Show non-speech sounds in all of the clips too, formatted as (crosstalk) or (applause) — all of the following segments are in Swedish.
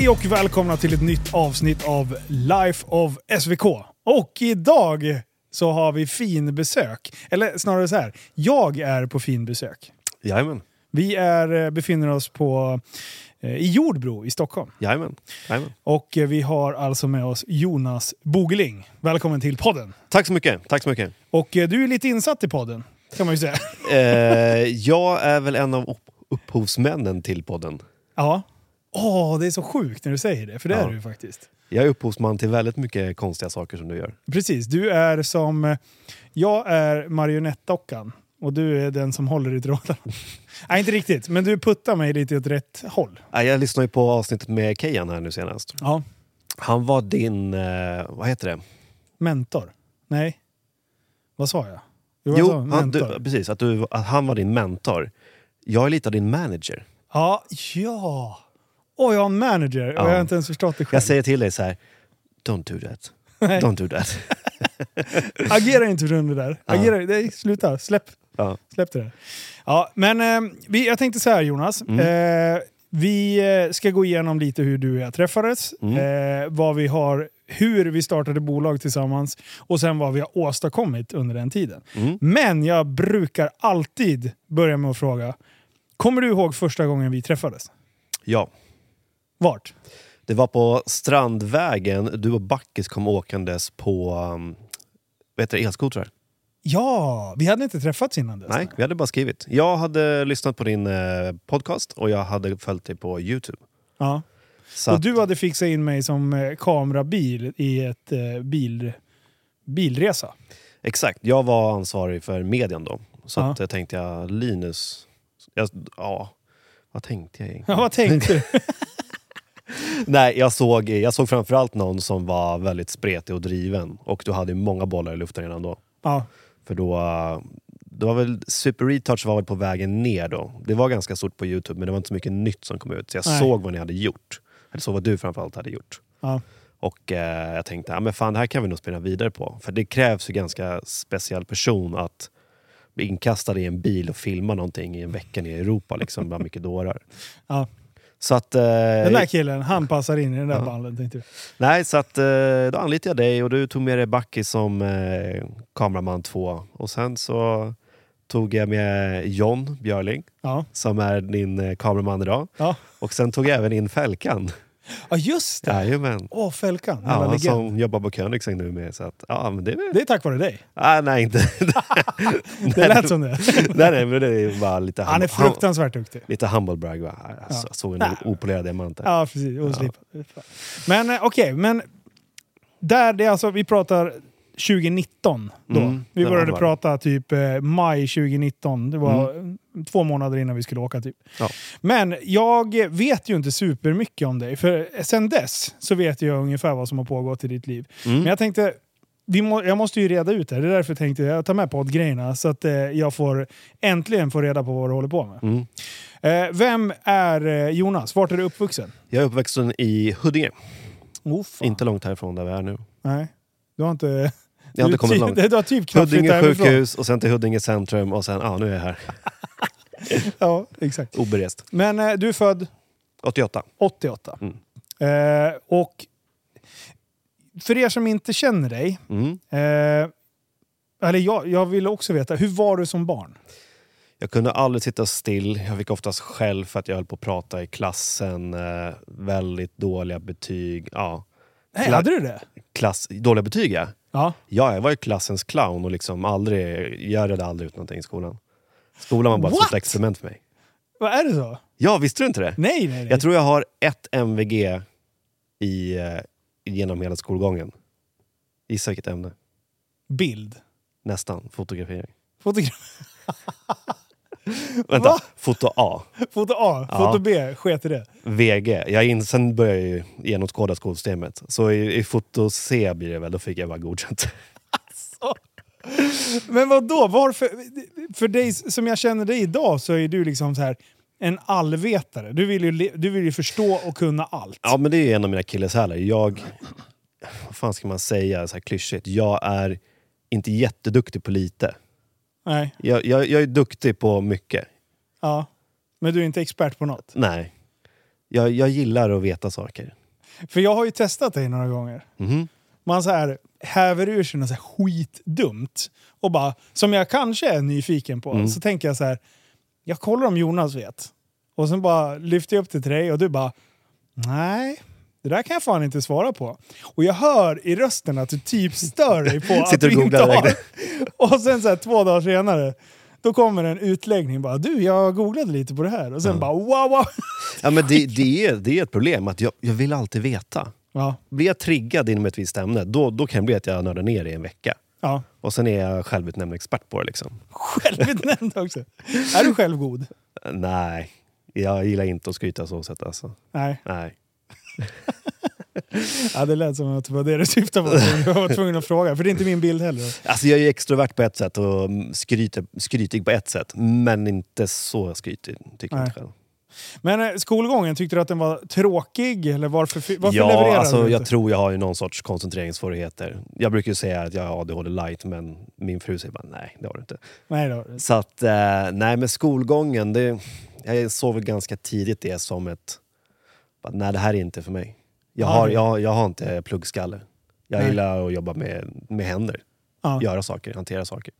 Hej och välkomna till ett nytt avsnitt av Life of SVK. Och idag så har vi fin besök. Eller snarare så här, jag är på fin besök. Jajamän. Vi är, eh, befinner oss på, eh, i Jordbro i Stockholm. Jajamän. Jajamän. Och eh, vi har alltså med oss Jonas Bogeling. Välkommen till podden. Tack så mycket. Tack så mycket. Och du är lite insatt i podden, kan man ju säga. Eh, jag är väl en av upp- upphovsmännen till podden. Ja. Åh, det är så sjukt när du säger det, för det Ja. är du ju faktiskt. Jag är upphovsman till väldigt mycket konstiga saker som du gör. Precis, du är som... Jag är marionettdockan och du är den som håller i trådarna. (laughs) Nej, inte riktigt, men du puttar mig lite åt rätt håll. Jag lyssnade ju på avsnittet med Kejan här nu senast. Ja. Han var din, eh, vad heter det? Mentor? Nej. Vad sa jag? Jo, Jo, sa han, mentor. du, precis. Att, du, att han var din mentor. Jag är lite av din manager. Ja, ja. Åh, jag har en manager och Ja. jag har inte ens förstått det själv. Jag säger till dig så här. Don't do that. Nej. Don't do that. (laughs) Agera inte för det där. Agera, nej, sluta, släpp. Släpp det där. Ja, men eh, vi, jag tänkte så här Jonas. Mm. Eh, vi eh, ska gå igenom lite hur du och jag träffades, Mm. eh, vad vi har, hur vi startade bolag tillsammans och sen vad vi har åstadkommit under den tiden. Mm. Men jag brukar alltid börja med att fråga, kommer du ihåg första gången vi träffades? ja. Vart? Det var på Strandvägen. Du och Backis kom åkandes på um, vad heter det, elskotrar. Ja, vi hade inte träffats innan dess. Nej, vi hade bara skrivit. Jag hade lyssnat på din eh, podcast och jag hade följt dig på Youtube. Ja. Så Och du hade fixat in mig som eh, kamerabil i ett eh, bil, bilresa. Exakt, jag var ansvarig för median då. Så Ja. att, jag tänkte jag, Linus... Jag, ja, vad tänkte jag egentligen? Ja, vad tänkte du? (laughs) (laughs) Nej, jag såg, jag såg framförallt någon som var väldigt spretig och driven. Och du hade många bollar i luften redan då. Ja. För då... Det var väl, Super Retouch var väl på vägen ner då. Det var ganska stort på Youtube men det var inte så mycket nytt som kom ut. Så jag Nej. såg vad ni hade gjort. Eller såg vad du framförallt hade gjort. Ja. Och eh, jag tänkte, ja, men fan det här kan vi nog spinna vidare på. För det krävs ju ganska speciell person att bli inkastad i en bil och filma någonting i en vecka nere i Europa. Liksom, bland mycket dårar. Ja. Så att... Eh, Den där killen, han passar in i den där Ja. banden tänkte du. nej, så att eh, då anlitade jag dig och du tog med dig Backi som eh, kameraman två. Och sen så tog jag med John Björling Ja. som är din eh, kameraman idag. Ja. Och sen tog jag även in Fälkan. Ja, just det! Jajamän. Åh, Fälkan. Ja, som jobbar på Koenigsegg nu med. Så att, ja, men det är. Det är tack vare dig. Ah, nej, inte. (laughs) Det lät som det. (laughs) nej, nej, men det är bara lite, Han är fruktansvärt duktig. lite humble brag. Va? Alltså, Ja. Såg en Nej. opolerad diamant där. Ja, precis. Oslipad. Men eh, okej, men där det är alltså, vi pratar 2019 då. Mm, vi började prata typ eh, maj 2019. Det var eh, två månader innan vi skulle åka typ. Mm. Ja. Men jag vet ju inte supermycket om dig. För sen dess så vet jag ungefär vad som har pågått i ditt liv. Mm. Men jag tänkte, vi må, jag måste ju reda ut det. här. Det är därför tänkte jag ta med poddgrejerna. Så att eh, jag får äntligen få reda på vad du håller på med. Mm. Eh, vem är eh, Jonas? Vart är du uppvuxen? Jag är uppvuxen i Huddinge, Oh, fan. inte långt härifrån där vi är nu. Nej. Du har inte... Jag har inte (laughs) kommit långt. (laughs) Du har typ knappt Huddinge sjukhus och sen till Huddinge centrum och sen, ja nu är jag här. (laughs) Ja, exakt. Oberest. Men eh, du är född 88. 88. Mm. Eh, och för er som inte känner dig, Mm. eh, eller jag, jag vill också veta, hur var du som barn? Jag kunde aldrig sitta still. Jag fick oftast skäll för att jag höll på att prata i klassen. Eh, väldigt dåliga betyg. Ja. Nej, hade du det? Klass, dåliga betyg ja. Ja. Ja, jag var ju klassens clown och liksom aldrig, jag redde aldrig ut någonting i skolan. Skolan var bara ett What? stort experiment för mig. Vad är det så? Ja, visste du inte det? Nej, nej, nej. Jag tror jag har ett MVG i, eh, genom hela skolgången. Gissa vilket ämne? Bild. Nästan. Fotografering. Fotograf. (laughs) Vänta, Va? foto A. Foto A, Ja. foto B, sket i det. VG. Jag in, sen började jag ju genomskåda skolsystemet. Så i, i foto C blir det väl, då fick jag bara godkänt. Men vad då? Varför? För dig som jag känner dig idag så är du liksom så här en allvetare. Du vill ju, du vill ju förstå och kunna allt. Ja, men det är ju en av mina akilleshälar. Jag... Vad fan ska man säga så här klyschigt? Jag är inte jätteduktig på lite. Nej. Jag, jag, jag är duktig på mycket. Ja. Men du är inte expert på något? Nej. Jag, jag gillar att veta saker. För jag har ju testat dig några gånger. Mhm. Man så här häver ur sig något så här skitdumt. Och bara, som jag kanske är nyfiken på, Mm. så tänker jag så här. Jag kollar om Jonas vet. Och sen bara lyfter jag upp det till dig och du bara, nej. Det där kan jag fan inte svara på. Och jag hör i rösten att du typ stör dig på (laughs) att du inte har... (laughs) Och sen så här, två dagar senare, då kommer en utläggning bara du, jag googlade lite på det här. Och sen bara wow, wow. Ja, men det, (laughs) det, är, det är ett problem, att jag, jag vill alltid veta. Ja, Blir jag triggad inom ett visst ämne, då, då kan det bli att jag nördar ner i en vecka. ja. Och sen är jag självutnämnd expert på det. Liksom. Självutnämnd också. Är du självgod? Nej, jag gillar inte att skryta så sätt alltså. Nej. Nej. (laughs) Ja, det lät som att det var det du syftade på. Jag var tvungen att fråga, för det är inte min bild heller. Alltså jag är extrovert på ett sätt och skryter, skrytig på ett sätt. Men inte så skrytig, tycker jag Nej. inte själv. Men eh, skolgången, tyckte du att den var tråkig? Eller varför, varför ja, levererade alltså, du jag tror jag har ju någon sorts koncentrationssvårigheter. Jag brukar ju säga att jag har ADHD light, men min fru säger bara nej, det har du inte. Nej då. Så att, eh, nej men skolgången, det, jag såg väl ganska tidigt det som ett, bara, nej det här är inte för mig. Jag Ja, har, jag, jag har inte pluggskalle. Jag Nej. gillar att jobba med, med händer, Ja, göra saker, hantera saker.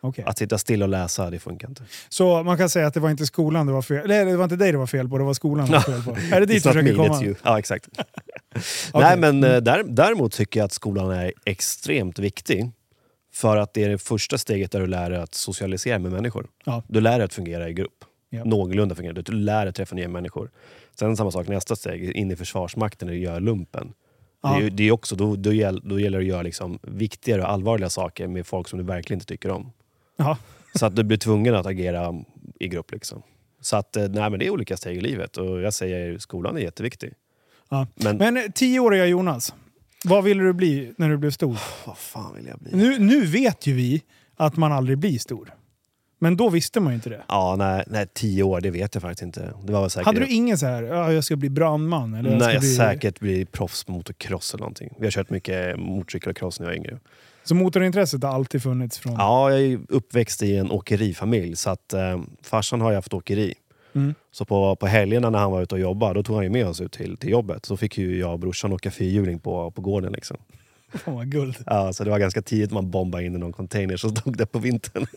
okej. Att sitta still och läsa, det funkar inte. Så man kan säga att det var inte skolan det var fel Nej, det var inte dig det var fel på, det var skolan det var fel på. (laughs) Är det dit It's du försöker komma? you. Ja, exakt. (laughs) Okej. Nej, men eh, där, däremot tycker jag att skolan är extremt viktig. För att det är det första steget där du lär dig att socialisera med människor. Ja. Du lär dig att fungera i grupp. Ja. Någorlunda fungera. Du lär dig att träffa nya människor. Sen samma sak, nästa steg, in i Försvarsmakten när du gör lumpen. Ja. Det, är, det är också, då, då, gäll, då gäller det att göra liksom viktigare och allvarliga saker med folk som du verkligen inte tycker om. Ja. Så att du blir tvungen att agera i grupp. Liksom. Så att, eh, nej, men det är olika steg i livet och jag säger skolan är jätteviktig. Ja. Men, Men eh, tioåriga Jonas, vad ville du bli när du blev stor? vad fan vill jag bli? Nu, nu vet ju vi att man aldrig blir stor. Men då visste man ju inte det. Ja, nej, nej, tio år, det vet jag faktiskt inte. Det var säkert... Hade du ingen så här, ja, jag ska bli brandman? Eller jag Nej, ska jag bli... säkert bli proffs på motocross eller någonting. Vi har kört mycket motorcykel och cross när jag var yngre. Så motorintresset har alltid funnits från... Ja, jag är uppväxt i en åkerifamilj så att eh, farsan har ju haft åkeri. Mm. Så på, på helgerna när han var ute och jobbade, då tog han ju med oss ut till, till jobbet. Så fick ju jag och brorsan åka fyrhjuling på, på gården. Liksom. (laughs) Fan vad guld. Ja, så det var ganska tidigt man bombade in i någon container som stod där på vintern. (laughs)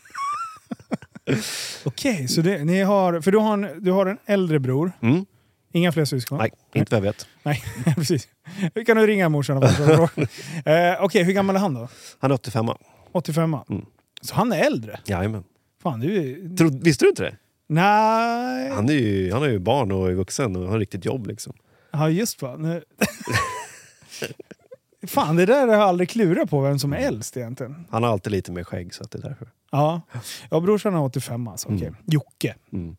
Okej, så det, ni har... För du har, en, du har en äldre bror. Mm. Inga fler syskon? Nej, inte vad jag vet. Nej, (laughs) precis. Vi kan nu ringa morsan och (laughs) eh, Okej, hur gammal är han då? Han är 85 85 Mm. Så han är äldre? Jajamän. Fan, du är... Tro, visste du inte det? Nej... Han är ju, han är ju barn och är vuxen och har riktigt jobb. Liksom. Ja, just va. Nu... (laughs) Fan, det där har jag aldrig klurat på, vem som är äldst egentligen. Han har alltid lite mer skägg så att det är därför. Ja, ja brorsan är 85 alltså. Okej. Mm. Jocke. Mm.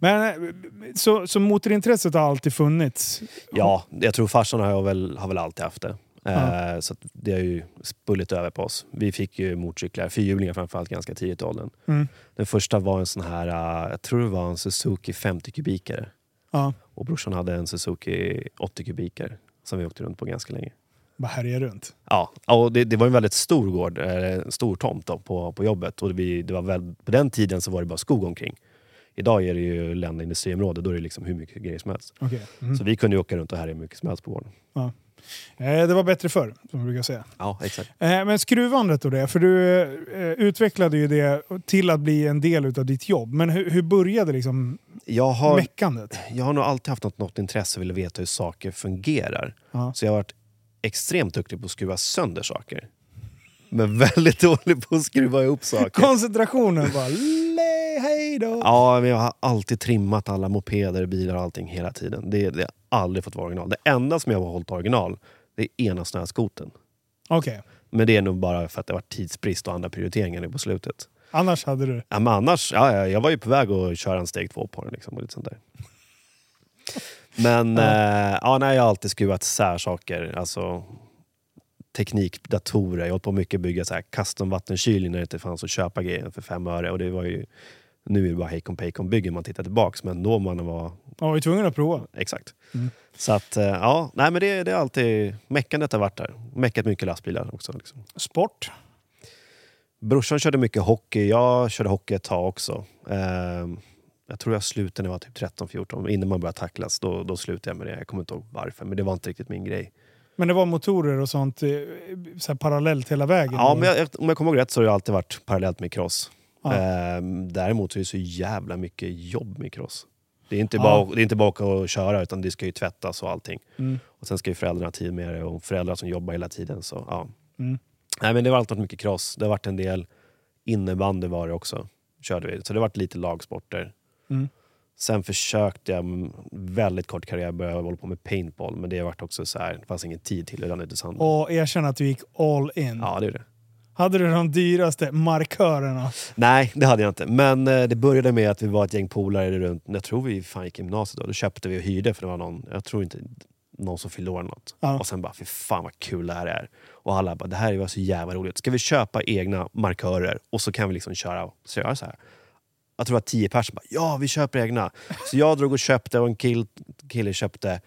Men, eh, så, så motorintresset har alltid funnits? Ja, jag tror farsan har väl, har väl alltid haft det. Ja. Eh, så det har ju spullit över på oss. Vi fick ju motorcyklar, fyrhjulingar framförallt, ganska tidigt i åldern. Mm. Den första var en sån här, eh, jag tror det var en Suzuki 50 kubikare. Ja, Och brorsan hade en Suzuki 80 kubikare som vi åkte runt på ganska länge. Bara härja runt. Ja, och det, det var en väldigt stor gård, eh, en stor tomt då, på, på jobbet. Och vi, det var väl, på den tiden så var det bara skog omkring. Idag är det ju Länna industriområde, då är det liksom hur mycket grejer som helst. Okej. Mm. Så vi kunde åka runt och härja hur mycket som helst på gården. Eh, det var bättre förr, som man brukar säga. Ja, exakt. Eh, men skruvandet och det, för du eh, utvecklade ju det till att bli en del av ditt jobb. Men hur, hur började liksom Jag har, meckandet? jag har nog alltid haft något, något intresse och ville veta hur saker fungerar. Ja. Så jag har varit extremt duktig på att skruva sönder saker. Men väldigt (laughs) dålig på att skruva ihop saker. Koncentrationen bara, hej då. Ja, men jag har alltid trimmat alla mopeder, bilar och allting hela tiden. Det, det har aldrig fått vara original. Det enda som jag har hållit original, det är ena snöskoten. Okej, Men det är nog bara för att det var tidsbrist och andra prioriteringar nu på slutet. annars hade du... Ja, men annars, ja, ja, jag var ju på väg att köra en steg två på den. Liksom, och lite sånt där. Men Ja. ja. ja, nej, jag har alltid skruvat isär saker. Alltså, teknik, datorer. Jag har hållit på mycket att bygga så här custom vattenkylning när det inte fanns att köpa grejer för fem öre. Och det var ju, nu är det bara hejkon pejkon bygger man tittar tillbaks. Men då man var Jag var tvungen att prova. exakt. Mm. Så att, eh, ja, nej men det, det är alltid, meckandet har varit där. Meckat mycket lastbilar också. Liksom. Sport. Brorsan körde mycket hockey, jag körde hockey ett tag också. Ehm, Jag tror jag slutade när jag var typ 13-14. Innan man började tacklas, då, då slutade jag med det. Jag kommer inte ihåg varför, men det var inte riktigt min grej. Men det var motorer och sånt eh, så parallellt hela vägen? Ja, men jag, om jag kommer ihåg rätt så har det alltid varit parallellt med cross. Ja. Ehm, däremot så är det så jävla mycket jobb med cross. Det är inte Ja. bara, det är inte bara att åka och köra, utan det ska ju tvättas och allting. Mm. Och sen ska ju föräldrarna ha tid med det och föräldrar som jobbar hela tiden. Så, ja. Mm. Nej, men det har alltid varit mycket cross. Det har varit en del innebandy var det också. Körde vi. Så det har varit lite lagsporter. Mm. Sen försökte jag väldigt kort karriär börja hålla på med paintball, men det varit också så här, det fanns ingen tid till det. rann ut i sanden. Och erkänn att du gick all in. Ja, det är det. Hade du de dyraste markörerna? Nej, det hade jag inte. Men eh, det började med att vi var ett gäng polare runt, jag tror vi fan gick gymnasiet då. Då köpte vi och hyrde för det var någon, jag tror inte någon som fyllde år eller något. Ja. Och sen bara, fy fan vad kul det här är. Och alla bara, det här var så jävla roligt. Ska vi köpa egna markörer och så kan vi liksom köra, så jag så här. Jag tror att tio personer bara, ja vi köper egna. Så jag drog och köpte och en kill, kille köpte.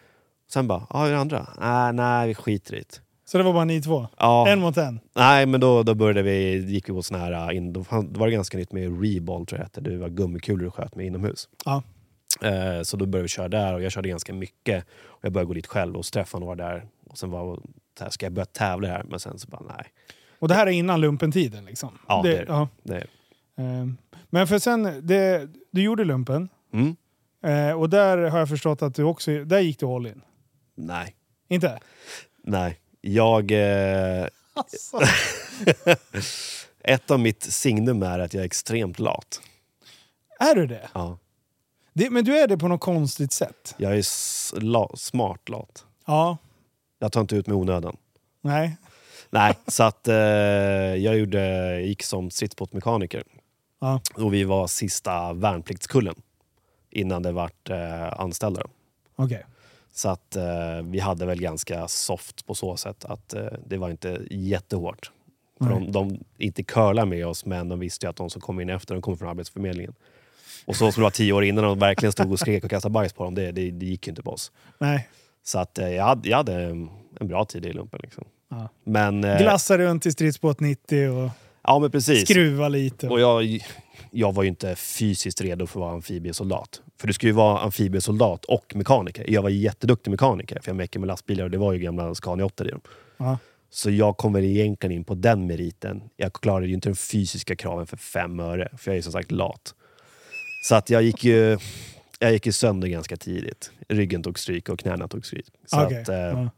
Sen bara, ja hur är det andra? Nej, nej vi skiter i det. Så det var bara ni två? Ja, En mot en? Nej, men då, då började vi, gick vi på sån här, äh, in, då var det ganska nytt med reball tror jag det hette. Det var gummikulor du sköt med inomhus. Ja. Eh, så då började vi köra där och jag körde ganska mycket. Och jag började gå dit själv och Stefan var där. Och sen var här, ska jag börja tävla här? Men sen så bara nej. Och det här är innan lumpentiden liksom? Ja, det är det. ja. Det, Ehm, Men för sen, det, du gjorde lumpen. mm, Eh, och där har jag förstått att du också, där gick du all in. nej, Inte? nej. Jag... Eh, Alltså. (laughs) ett av mitt signum är att jag är extremt lat. Är du det? Ja. det? Men du är det på något konstigt sätt? Jag är la, smart lat. Ja. Jag tar inte ut med onödan. Nej. Nej, så att eh, jag gjorde, gick som stridsbåtmekaniker. Ja. Och vi var sista värnpliktskullen innan det vart eh, anställda. Okej. Så att eh, vi hade väl ganska soft på så sätt att eh, det var inte jättehårt. För de, de inte curlar med oss men de visste ju att de som kom in efter de kom från Arbetsförmedlingen. Och så som det var tio år innan och verkligen stod och skrek och kastade bajs på dem, det, det, det gick ju inte på oss. Nej. Så att eh, jag, hade, jag hade en bra tid i lumpen. Liksom. Ja. Men, eh, Glassa runt i stridsbåt 90 och ja men precis. skruva lite. Och jag, jag var ju inte fysiskt redo för att vara amfibiesoldat. För du ska ju vara amfibiesoldat och mekaniker. Jag var jätteduktig mekaniker, för jag meckade med lastbilar och det var ju gamla Scania 8 i dem. Ja. Så jag kom väl egentligen in på den meriten. Jag klarade ju inte de fysiska kraven för fem öre, för jag är som sagt lat. Så att jag gick ju, jag gick ju sönder ganska tidigt. Ryggen tog stryk och knäna tog stryk. Så Okej. att, eh, Ja.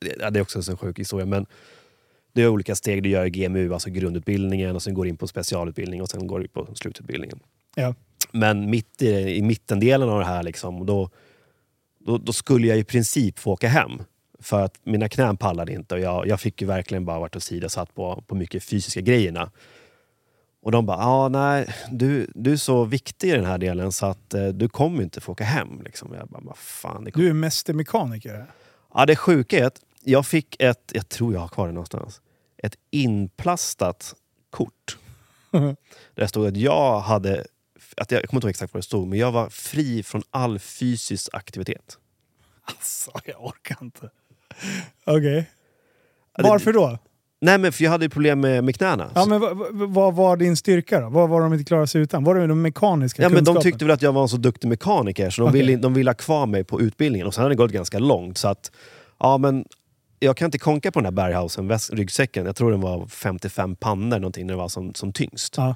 det, det är också en sjuk historia. Men det är olika steg. Du gör GMU, alltså grundutbildningen, och sen går du in på specialutbildning och sen går du på slututbildningen. Ja. Men mitt i, i mittendelen av det här, liksom, då, då, då skulle jag i princip få åka hem. För att mina knän pallade inte och jag, jag fick ju verkligen bara varit åsidosatt på, på mycket fysiska grejerna. Och de bara, ah, nej, du, du är så viktig i den här delen så att eh, du kommer inte få åka hem. Liksom. Jag bara, fan, det Du är mästermekaniker. Ja, det sjuka är att jag fick ett, jag tror jag har kvar det någonstans, ett inplastat kort. (laughs) Där det stod att jag hade, att jag, jag kommer inte ihåg exakt vad det stod, men jag var fri från all fysisk aktivitet. Alltså, jag orkar inte. Okej. Det- Varför då? Nej men för jag hade ju problem med, med knäna. Ja, men vad, var din styrka då? Vad var de inte klarade sig utan? Var det de mekaniska Ja, men de tyckte väl att jag var en så duktig mekaniker så de, Okej. ville, de ville ha kvar mig på utbildningen. Och sen hade det gått ganska långt så att, ja men jag kan inte konka på den här Berghausen, väs- ryggsäcken. Jag tror den var 55 pannor någonting när det var som, som tyngst. Ja.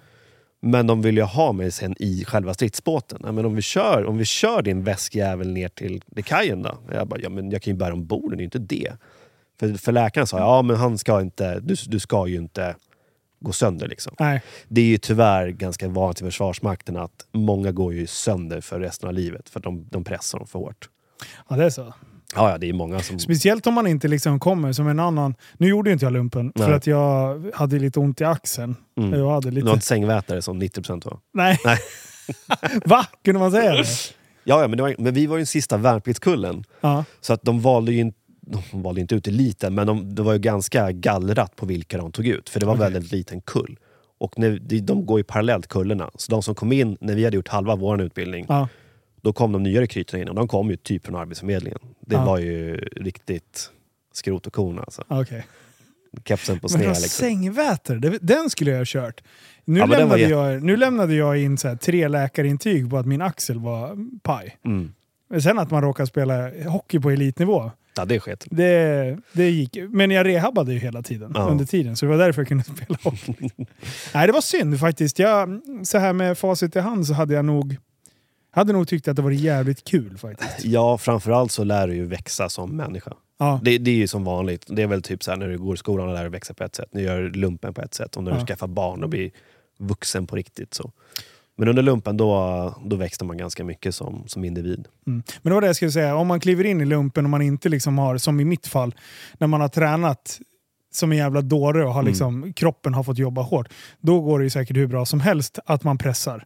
Men de vill ju ha mig sen i själva stridsbåten. Ja, men om vi kör, om vi kör din väskjävel ner till, till kajen då? Jag bara, ja men jag kan ju bära ombord den, det är ju inte det. För, för läkaren sa, ja men han ska inte, du, du ska ju inte gå sönder liksom. Nej. Det är ju tyvärr ganska vanligt i Försvarsmakten att många går ju sönder för resten av livet för att de, de pressar dem för hårt. Ja, det är så. Ja, ja, det är många som... Speciellt om man inte liksom kommer som en annan... Nu gjorde inte jag lumpen för Nej. att jag hade lite ont i axeln. Mm. Jag hade Du lite... har inte sängvätare som 90% var. Nej. Nej. (laughs) Va? Kunde man säga det? Ja, ja men, var, men vi var ju den sista värnpliktskullen. Ja. Så att de valde ju inte de valde inte ut eliten, men de, det var ju ganska gallrat på vilka de tog ut. För det var Okej. väldigt liten kull. Och när, de, går ju parallellt kullarna. Så de som kom in, när vi hade gjort halva vår utbildning, Ja. Då kom de nya rekryterna in och de kom ju typ från Arbetsförmedlingen. Det Ja. var ju riktigt skrot och korn alltså. Okej. kepsen på Men sned. vad Liksom. sängvätare, det- den skulle jag ha kört. Nu, Ja, men lämnade jag, nu lämnade jag in så här, tre läkarintyg på att min axel var paj. Mm. Men Sen att man råkar spela hockey på elitnivå, Ja, det är skit. det, det gick. Men jag rehabbade ju hela tiden Ja. under tiden, så det var därför jag kunde (laughs) spela hockey. (laughs) Nej, det var synd faktiskt. Jag, så här med facit i hand så hade jag nog, hade nog tyckt att det var jävligt kul faktiskt. Ja, framförallt så lär du ju växa som människa. Ja, Det, det är ju som vanligt. Det är väl typ så här när du går i skolan och lär dig växa på ett sätt. Du gör lumpen på ett sätt. Och när Ja. du skaffar barn och blir vuxen på riktigt. Så. Men under lumpen då, då växte man ganska mycket som, som individ. Mm. Men det var det jag skulle säga, om man kliver in i lumpen och man inte liksom har, som i mitt fall, när man har tränat som en jävla dåre och har Mm. liksom, kroppen har fått jobba hårt. Då går det ju säkert hur bra som helst att man pressar.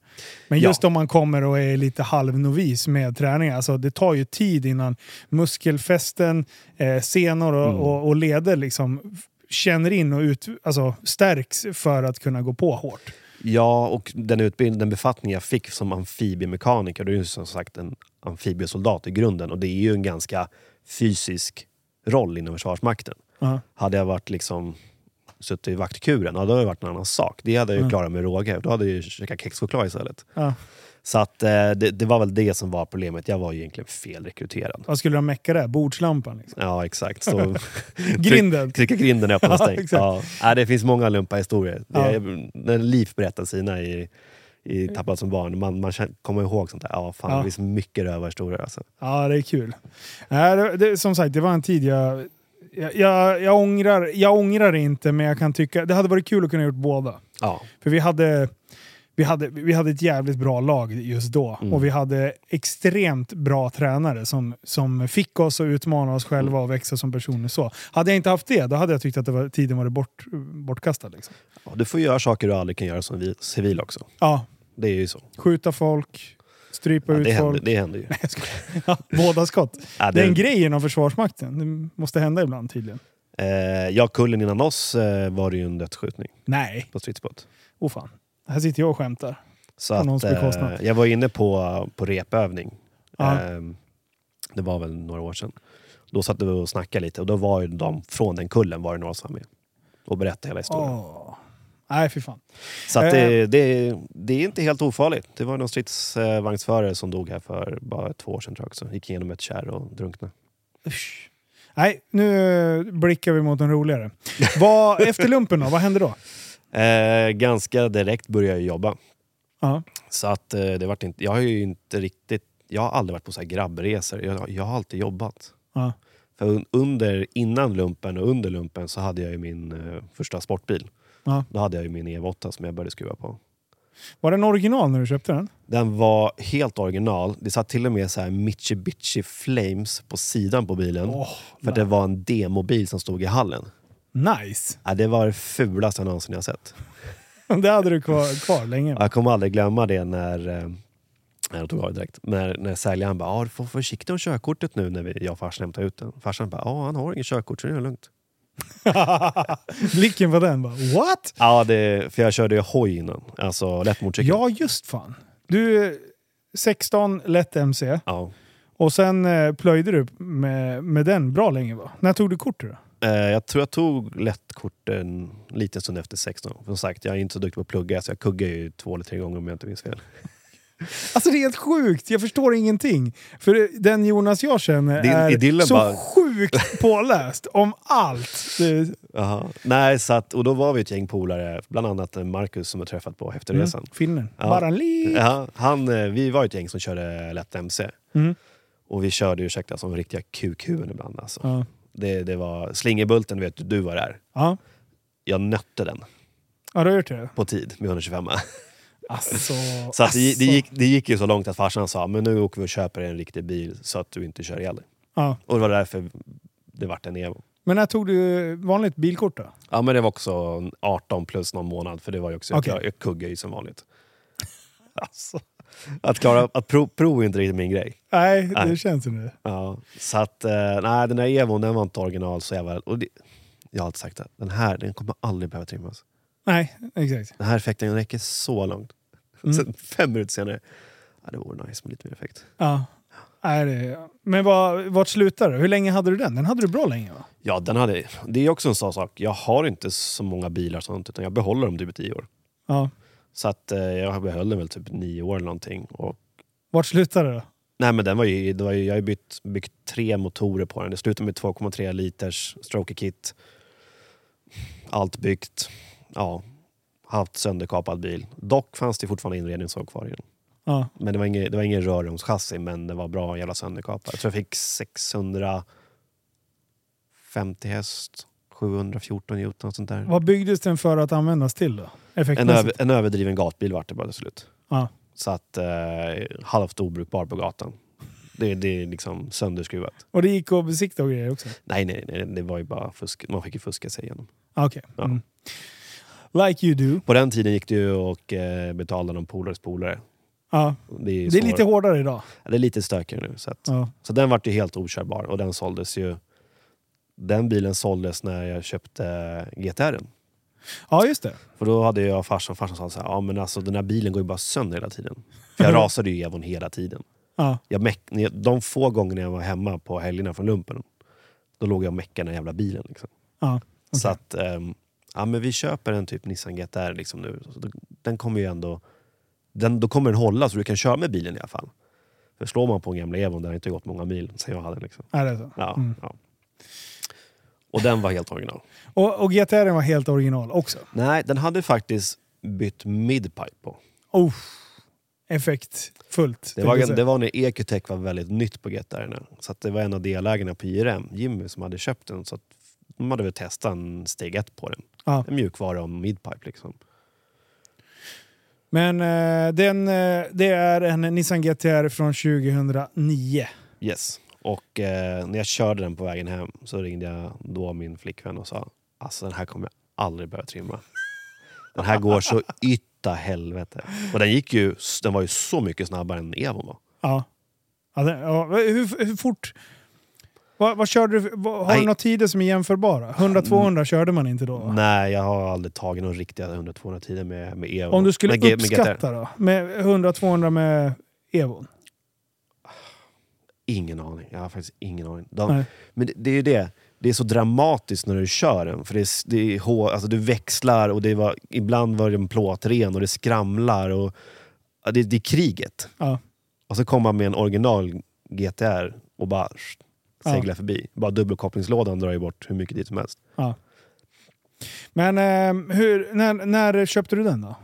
Men Ja. just om man kommer och är lite halvnovis med träning, alltså det tar ju tid innan muskelfästen, eh, senor och, Mm. och, och leder liksom känner in och ut, alltså stärks för att kunna gå på hårt. Ja, och den, utbild- den befattning jag fick som amfibiemekaniker, det är ju som sagt en amfibiesoldat i grunden. Och det är ju en ganska fysisk roll inom Försvarsmakten. Ja. Hade jag varit liksom suttit i vaktkuren, ja, då hade det varit en annan sak. Det hade jag ju Mm. klarat med råge. Då hade jag ju käkat kexchoklad istället. Ja. Så att, eh, det, det var väl det som var problemet. Jag var ju egentligen felrekryterad. Vad skulle de mecka där? Bordslampan? Liksom. Ja, exakt. Så, (laughs) Grinden? Trycka grinden öppen och (laughs) Ja, exakt. Ja, Nej, det finns många lumpa-historier. Det Ja. är- När Liv berättar sina i, i Tappad som barn, man, man kommer ihåg sånt där. Ja, fan, Ja. Det finns mycket rövarhistorier. Alltså. Ja, det är kul. Nej, det, det, som sagt, det var en tid jag... Jag, jag, jag, ångrar, jag ångrar inte, men jag kan tycka... Det hade varit kul att kunna gjort båda. Ja. För vi hade, vi hade, vi hade ett jävligt bra lag just då. Mm. Och vi hade extremt bra tränare som, som fick oss att utmana oss själva och växa som personer. Så. Hade jag inte haft det, då hade jag tyckt att det var, tiden var bort, bortkastad. Liksom. Ja, du får göra saker du aldrig kan göra som vi- civil också. Ja, Det är ju så. skjuta folk, strypa Ja, ut det, händer, folk. det händer ju. Skojar. Ja, båda skott. Ja, Det är en grej inom Försvarsmakten. Det måste hända ibland tydligen. Eh, ja, kullen innan oss eh, var det ju en dödsskjutning Nej, på stridsbåt. oh fan. Här sitter jag och skämtar. Så att, eh, jag var inne på, på repövning. Eh, det var väl några år sedan. Då satt vi och snackade lite och då var ju de från den kullen var det några som var med och berättade hela historien. Åh. Nej, fy fan. Så att Eh. det, det, det är inte helt ofarligt. Det var någon stridsvagnsförare som dog här för bara två år sedan tror jag också. Gick igenom ett kärr och drunknade. Usch. Nej, nu blickar vi mot en roligare. Vad, (laughs) efter lumpen då, vad hände då? Eh, ganska direkt började jag jobba. Ja. Så att eh, det vart inte, jag har ju inte riktigt, jag har aldrig varit på så här grabbresor. Jag, jag har alltid jobbat. Ja. För un- under, innan lumpen och under lumpen så hade jag ju min eh, första sportbil. Ja. Då hade jag ju min E8 som jag började skruva på. Var den original när du köpte den? Den var helt original. Det satt till och med så här Mitsubishi Flames på sidan på bilen. Åh, för att det var en demobil som stod i hallen. Nice! Ja, det var det fulaste jag någonsin jag sett. (laughs) Det hade du kvar, kvar länge. Jag kommer aldrig glömma det när eh, jag tog av direkt. När, när säljaren bara ah, “du får vara försiktig med körkortet nu” när vi, jag och farsan hämtade ut den. Farsan bara “ja, han har inget körkort så det är lugnt”. (laughs) Blicken på den bara, what? Ja, det, för jag körde ju hoj innan. Alltså lätt motorcykel. Ja, just fan. Du, 16, lätt MC. Ja. Och sen eh, plöjde du med, med den bra länge va? När tog du kort då? Eh, jag tror jag tog lättkort en liten stund efter 16. Som sagt, jag är inte så duktig på att plugga så jag kuggar ju två eller tre gånger om jag inte minns fel. (laughs) Alltså det är helt sjukt, jag förstår ingenting. För den Jonas jag känner Din är så bara- sjukt påläst om allt. Det. Nej, så att, och då var vi ett gäng polare, bland annat en Marcus som jag träffat på efterresan. mm, finnen. Ja. Bara en li... Ja, han, eh, vi var ett gäng som körde lätt MC. Mm. Och vi körde, ursäkta, som riktiga kukhuvuden ibland. Alltså. Ja. Det, det var Slingerbulten, vet du, du var där. Ja. Jag nötte den ja, du har gjort det? på tid med 125 (laughs) Alltså, Så att det, alltså. det, gick, det gick ju så långt att farsan sa men nu åker vi och köper en riktig bil så att du inte kör ihjäl dig. Ja. Och det var därför det vart en Evo. Men när tog du vanligt bilkort då? Ja men det var också 18 plus någon månad för det var ju också, Okej. jag, jag kuggar ju som vanligt. (laughs) Alltså. Att klara att prov, prov är inte riktigt min grej. Nej, det Nej. känns ju nu. Ja, så att, eh, nej den där Evon den var inte original så jävla... Och det, jag har alltid sagt det, den här den kommer aldrig behöva trimmas. Nej, exakt. Den här effekten räcker så långt. Mm. (laughs) Sen fem minuter senare, ja, det vore nice med lite mer effekt. Ja. Nej, det, men vad, vart slutade det? Hur länge hade du den? Den hade du bra länge va? Ja, den hade, det är också en sån sak. Jag har inte så många bilar sånt, utan jag behåller dem typ i tio år. Ja. Så att eh, jag behöll den väl typ nio år eller någonting. Och, Vart slutade det då? nej men den var ju, var ju, jag har byggt, byggt tre motorer på den. Det slutade med 2,3 liters stroker kit. Allt byggt. Ja, haft sönderkapad bil. Dock fanns det fortfarande inredningshål kvar i den. Ja. Men det var ingen, det var ingen rörrumschassi, men det var bra jävla sönderkapad. Jag tror jag fick 650 häst, 714 Newton och sånt där. Vad byggdes den för att användas till då? En, över, en överdriven gatbil vart det bara till slut. Ja. Så att eh, halvt obrukbar på gatan. Det, det är liksom sönderskruvat. Och det gick att besikta och grejer också? Nej, nej, nej, det var ju bara fusk. Man fick ju fuska sig igenom. Ah, Okej. Ja. Mm. Like you do. På den tiden gick det ju och eh, betala någon polares polare. Ja. Det är, Det är lite hårdare idag. det är lite stökigare nu. Så, att, Ja. så den vart ju helt okörbar och den såldes ju. Den bilen såldes när jag köpte GTR. ja, just det. För då hade jag farsan, farsan sa så här, ja men alltså den här bilen går ju bara sönder hela tiden. För jag (laughs) rasade ju Evon hela tiden. Ja. Jag meck, de få gångerna jag var hemma på helgerna från lumpen, då låg jag och meckade den jävla bilen. Liksom. Ja. Så Okej. att, ehm, ja men vi köper en typ Nissan GTR liksom nu. Så den kommer ju ändå, den, då kommer den hålla så du kan köra med bilen i alla fall. För slår man på en gamla Evon, den har inte gått många mil sen jag hade den. Liksom. Är det så? Ja, Mm. ja. Och den var helt original. Och, och GTR var helt original också? Nej, den hade faktiskt bytt midpipe på. Oh. Effektfullt. Det var, det var när EQTech var väldigt nytt på GTR. Så det var en av delägarna på IRM, Jimmy, som hade köpt den. Så de hade väl testat en steg ett på den. Ja. En mjukvara om midpipe liksom. Men eh, den, eh, det är en Nissan GTR från 2009. Yes. Och eh, när jag körde den på vägen hem så ringde jag då min flickvän och sa alltså den här kommer jag aldrig börja trimma. Den här går så (laughs) ytta helvete. Och den gick ju, den var ju så mycket snabbare än Evon var. Ja. ja, den, ja hur, hur fort... Vad, vad körde du? Vad, har Nej. du några tider som är jämförbara? 100-200 körde man inte då? va? Nej, jag har aldrig tagit några riktiga 100-200 tider med, med Evon. Om du skulle med G- med uppskatta då? Med 100-200 med Evon? Ingen aning. Jag har faktiskt ingen aning. De, men det, det är ju det. Det är så dramatiskt när du kör den. För det är, det är hår, alltså du växlar och det var, ibland var det en plåtren och det skramlar. Och, det, det är kriget. Ja. Och så kommer man med en original GTR och bara Ja. seglar förbi. Bara dubbelkopplingslådan drar ju bort hur mycket tid som helst. Ja. Men eh, hur, när, när köpte du den då?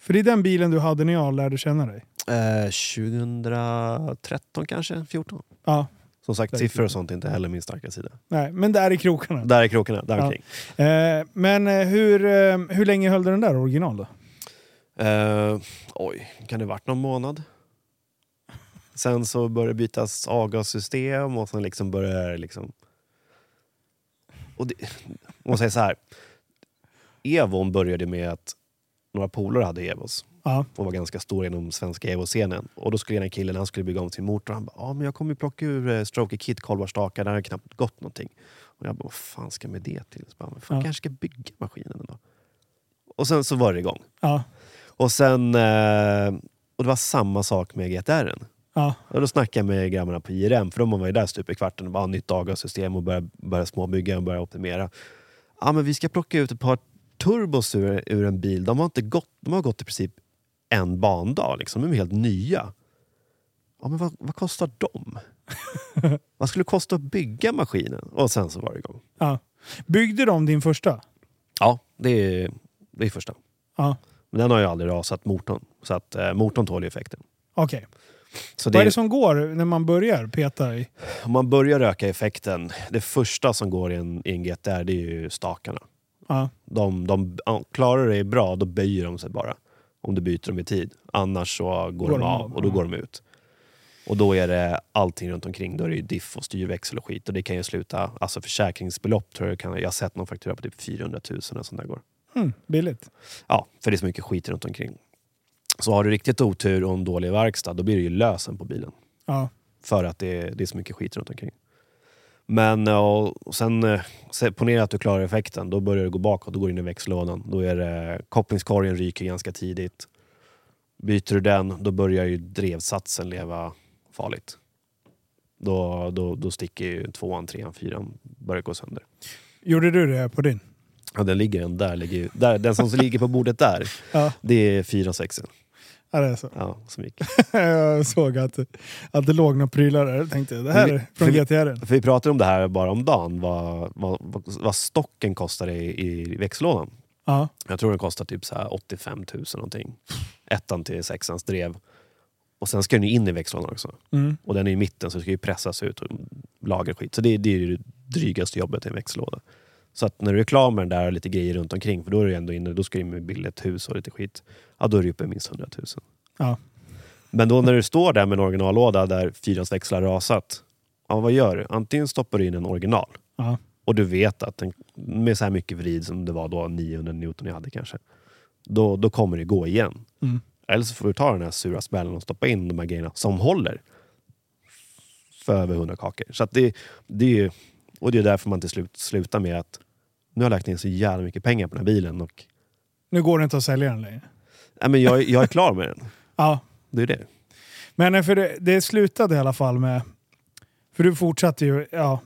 För det är den bilen du hade när jag lärde känna dig. Eh, 2013 kanske? 14? Ja. Som sagt, siffror och sånt är inte heller min starka sida. Nej, men där i krokarna. Där är krokarna, där Ja. Eh, men eh, hur, eh, hur länge höll du den där original då? Eh, oj, kan det varit någon månad? Sen så började det bytas avgassystem och sen liksom började liksom... Och det, man säger så här. Evon började med att några polare hade Evos Ja. och var ganska stora inom svenska Evo-scenen. Och då skulle den killen, han skulle bygga om sin motor, han bara ja men jag kommer ju plocka ur eh, Stroker Kit kolvarstakar, där har knappt gått någonting. Och jag bara vad fan ska med det till? Så bara, men fan, Ja. kanske ska bygga maskinen då. Och sen så var det igång. Ja. Och sen... Eh, och det var samma sak med GTR. Ja. Och då snackade jag med grabbarna på IRM, för de var ju där stup i kvarten och bara nytt avgassystem och började, började småbygga och började optimera. Ja, men vi ska plocka ut ett par turbos ur, ur en bil. De har, inte gått, de har gått i princip en bandag. Liksom. De är helt nya. Ja, men vad, vad kostar de? (laughs) vad skulle det kosta att bygga maskinen? Och sen så var det igång. ja. Byggde de din första? Ja, det är, det är första. Ja. Men den har ju aldrig rasat motorn. Så att eh, motorn tål ju effekten. Okej. Så Vad är det som går när man börjar peta i? Om man börjar öka effekten, det första som går i en, i en GTR det är ju stakarna. Ja. De, de, klarar dig bra, då böjer de sig bara. Om du byter dem i tid. Annars så går, de av och då går de ut. Och då är det allting runt omkring. Då är det ju diff och styrväxel och skit. Och det kan ju sluta, alltså försäkringsbelopp tror jag kan, jag har sett någon faktura på typ 400 000 och sånt där går. Mm, billigt. Ja, för det är så mycket skit runt omkring. Så har du riktigt otur och en dålig verkstad, då blir det ju lösen på bilen. Ja. För att det är, det är så mycket skit runt omkring. Men och sen, eh, ponera att du klarar effekten, då börjar det gå bakåt, då går du in i växellådan. Då är det, kopplingskorgen ryker ganska tidigt. Byter du den, då börjar ju drevsatsen leva farligt. då, då, då sticker ju tvåan, trean, fyran, börjar gå sönder. Gjorde du det på din? Ja, den ligger en där, ligger, där. Den som ligger på bordet där, Ja, det är fyra sexen. Ja det är så. Ja, som gick. (laughs) jag såg att, att det låg några prylar där. Jag tänkte, det här vi- är från GTR. För vi pratade om det här bara om dagen, vad, vad, vad, stocken kostar i, i växellådan. Ja. Jag tror den kostar typ så här 85 000 någonting. Ettan till sexans drev. Och sen ska den ju in i växellådan också. Mm. Och den är i mitten så det ska ju pressas ut och lager skit. Så det, det är ju det drygaste jobbet i en växellåda. Så att när du är klar med den där och lite grejer runt omkring, för då är du ändå inne, då ska du in med billigt hus och lite skit. Ja, då är du uppe i minst 100 000. Ja. Men då när du står där med en originallåda där fyrans växlar rasat. Ja, vad gör du? Antingen stoppar du in en original Ja. och du vet att den, med så här mycket vrid som det var då, 900 Newton jag hade kanske. Då, då kommer det gå igen. Mm. Eller så får du ta den här sura smällen och stoppa in de här grejerna som håller. För över 100 kakor. Så det, det är ju, och det är därför man till slut slutar med att nu har jag lagt in så jävla mycket pengar på den här bilen och Nu går det inte att sälja den längre. nej, men jag, jag är klar med den. (laughs) Ja, Det är det. Men eh, för det, det slutade i alla fall med... För du fortsatte ju... Ja,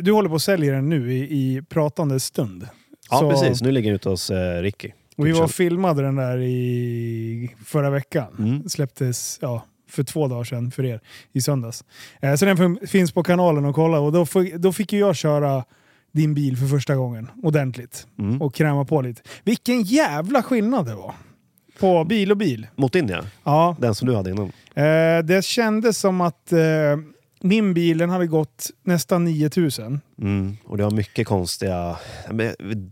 du håller på att sälja den nu i, i pratande stund. Ja Så- precis, nu ligger den ute hos eh, Ricky. Vi var och filmade den där i förra veckan. Mm. Släpptes ja, för två dagar sedan för er i söndags. Eh, så den fin- finns på kanalen och kolla och då, fick ju jag köra din bil för första gången ordentligt Mm. och kräma på lite. Vilken jävla skillnad det var! På bil och bil. Mot din ja, Ja, den som du hade innan. Eh, det kändes som att eh, min bil den hade gått nästan 9000. Mm. Och det var mycket konstiga...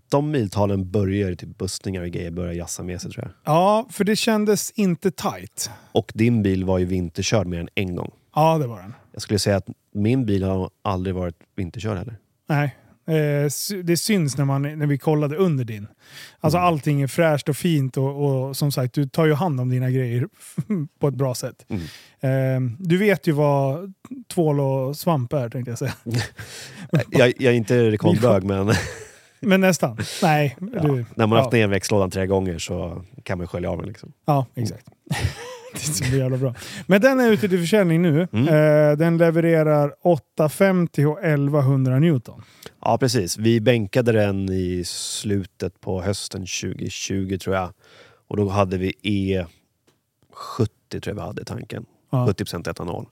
De miltalen börjar typ bussningar och grejer börjar jassa med sig tror jag. Ja, för det kändes inte tight. Och din bil var ju vinterkörd mer än en gång. Ja, det var den. Jag skulle säga att min bil har aldrig varit vinterkörd heller. Nej, eh, det syns när, man, när vi kollade under din. Alltså Mm. allting är fräscht och fint och, och som sagt, du tar ju hand om dina grejer (laughs) på ett bra sätt. Mm. Eh, du vet ju vad tvål och svamp är tänkte jag säga. (laughs) Jag, jag är inte rekordbög (laughs) men Men nästan. Nej, ja, du, när man har ja. haft ner växellådan tre gånger så kan man skölja av den. Liksom. Ja, exakt. Det är så jävla bra. Men den är ute till försäljning nu. Mm. Eh, den levererar 850 och 1100 Newton. Ja precis, vi bänkade den i slutet på hösten 2020 tror jag. Och då hade vi E70 tror jag vi hade i tanken. Ja. 70% etanol.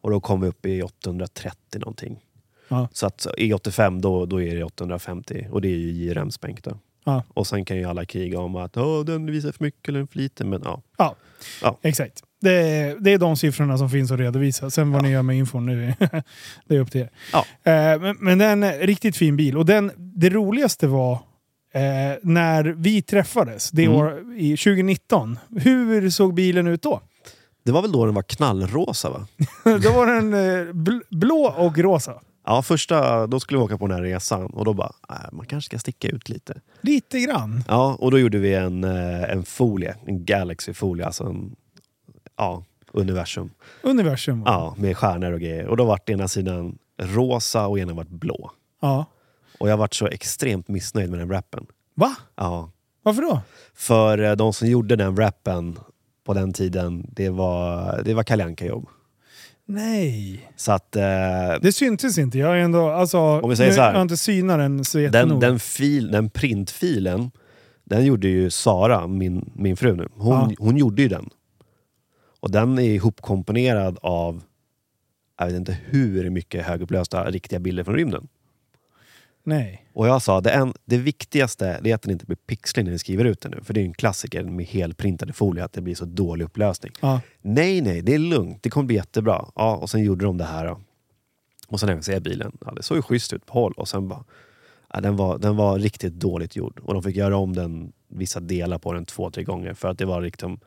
Och då kom vi upp i 830 någonting. Ja. Så att E85 då, då är det 850 och det är ju JRM-spänk då. Ja. Och sen kan ju alla kriga om att den visar för mycket eller för lite. Men ja, Ja, Ja. exakt. Det är, det är de siffrorna som finns att redovisa. Sen vad ni gör med infon, nu, (laughs) det är upp till er. Ja. Eh, men, men det är en riktigt fin bil. Och den, det roligaste var eh, när vi träffades det Mm. år, i 2019. Hur såg bilen ut då? det var väl då den var knallrosa va? (laughs) då var den eh, bl- blå och rosa. Ja, första, då skulle vi åka på den här resan och då bara, äh, man kanske ska sticka ut lite. Lite grann. Ja, och då gjorde vi en, eh, en folie, en Galaxy-folie, alltså en ja, universum. Universum. Ja, med stjärnor och grejer. Och då vart ena sidan rosa och ena vart blå. ja. Och jag vart så extremt missnöjd med den wrappen. Va? Ja. Varför då? För eh, de som gjorde den wrappen på den tiden, det var, det var Kalle Anka-jobb. Nej. Så att eh, Det syntes inte. Jag är ändå, alltså, Om vi säger så här. Jag har inte synat den så den, jättenoga. den, fil, den printfilen, den gjorde ju Sara, min, min fru nu. Hon, Ja. hon gjorde ju den. Och den är ihopkomponerad av, jag vet inte hur mycket högupplösta riktiga bilder från rymden. Nej. Och jag sa, det, en, det viktigaste det är att den inte blir pixlig när ni skriver ut den nu. För det är ju en klassiker med helprintade folie, att det blir så dålig upplösning. Ja. Nej, nej, det är lugnt. Det kommer bli jättebra. Ja, och sen gjorde de det här. Då. Och sen när jag ser bilen, ja, det såg ju schysst ut på håll. Och sen bara, ja, den, var, den var riktigt dåligt gjord. Och de fick göra om den, vissa delar på den två, tre gånger. För att det var liksom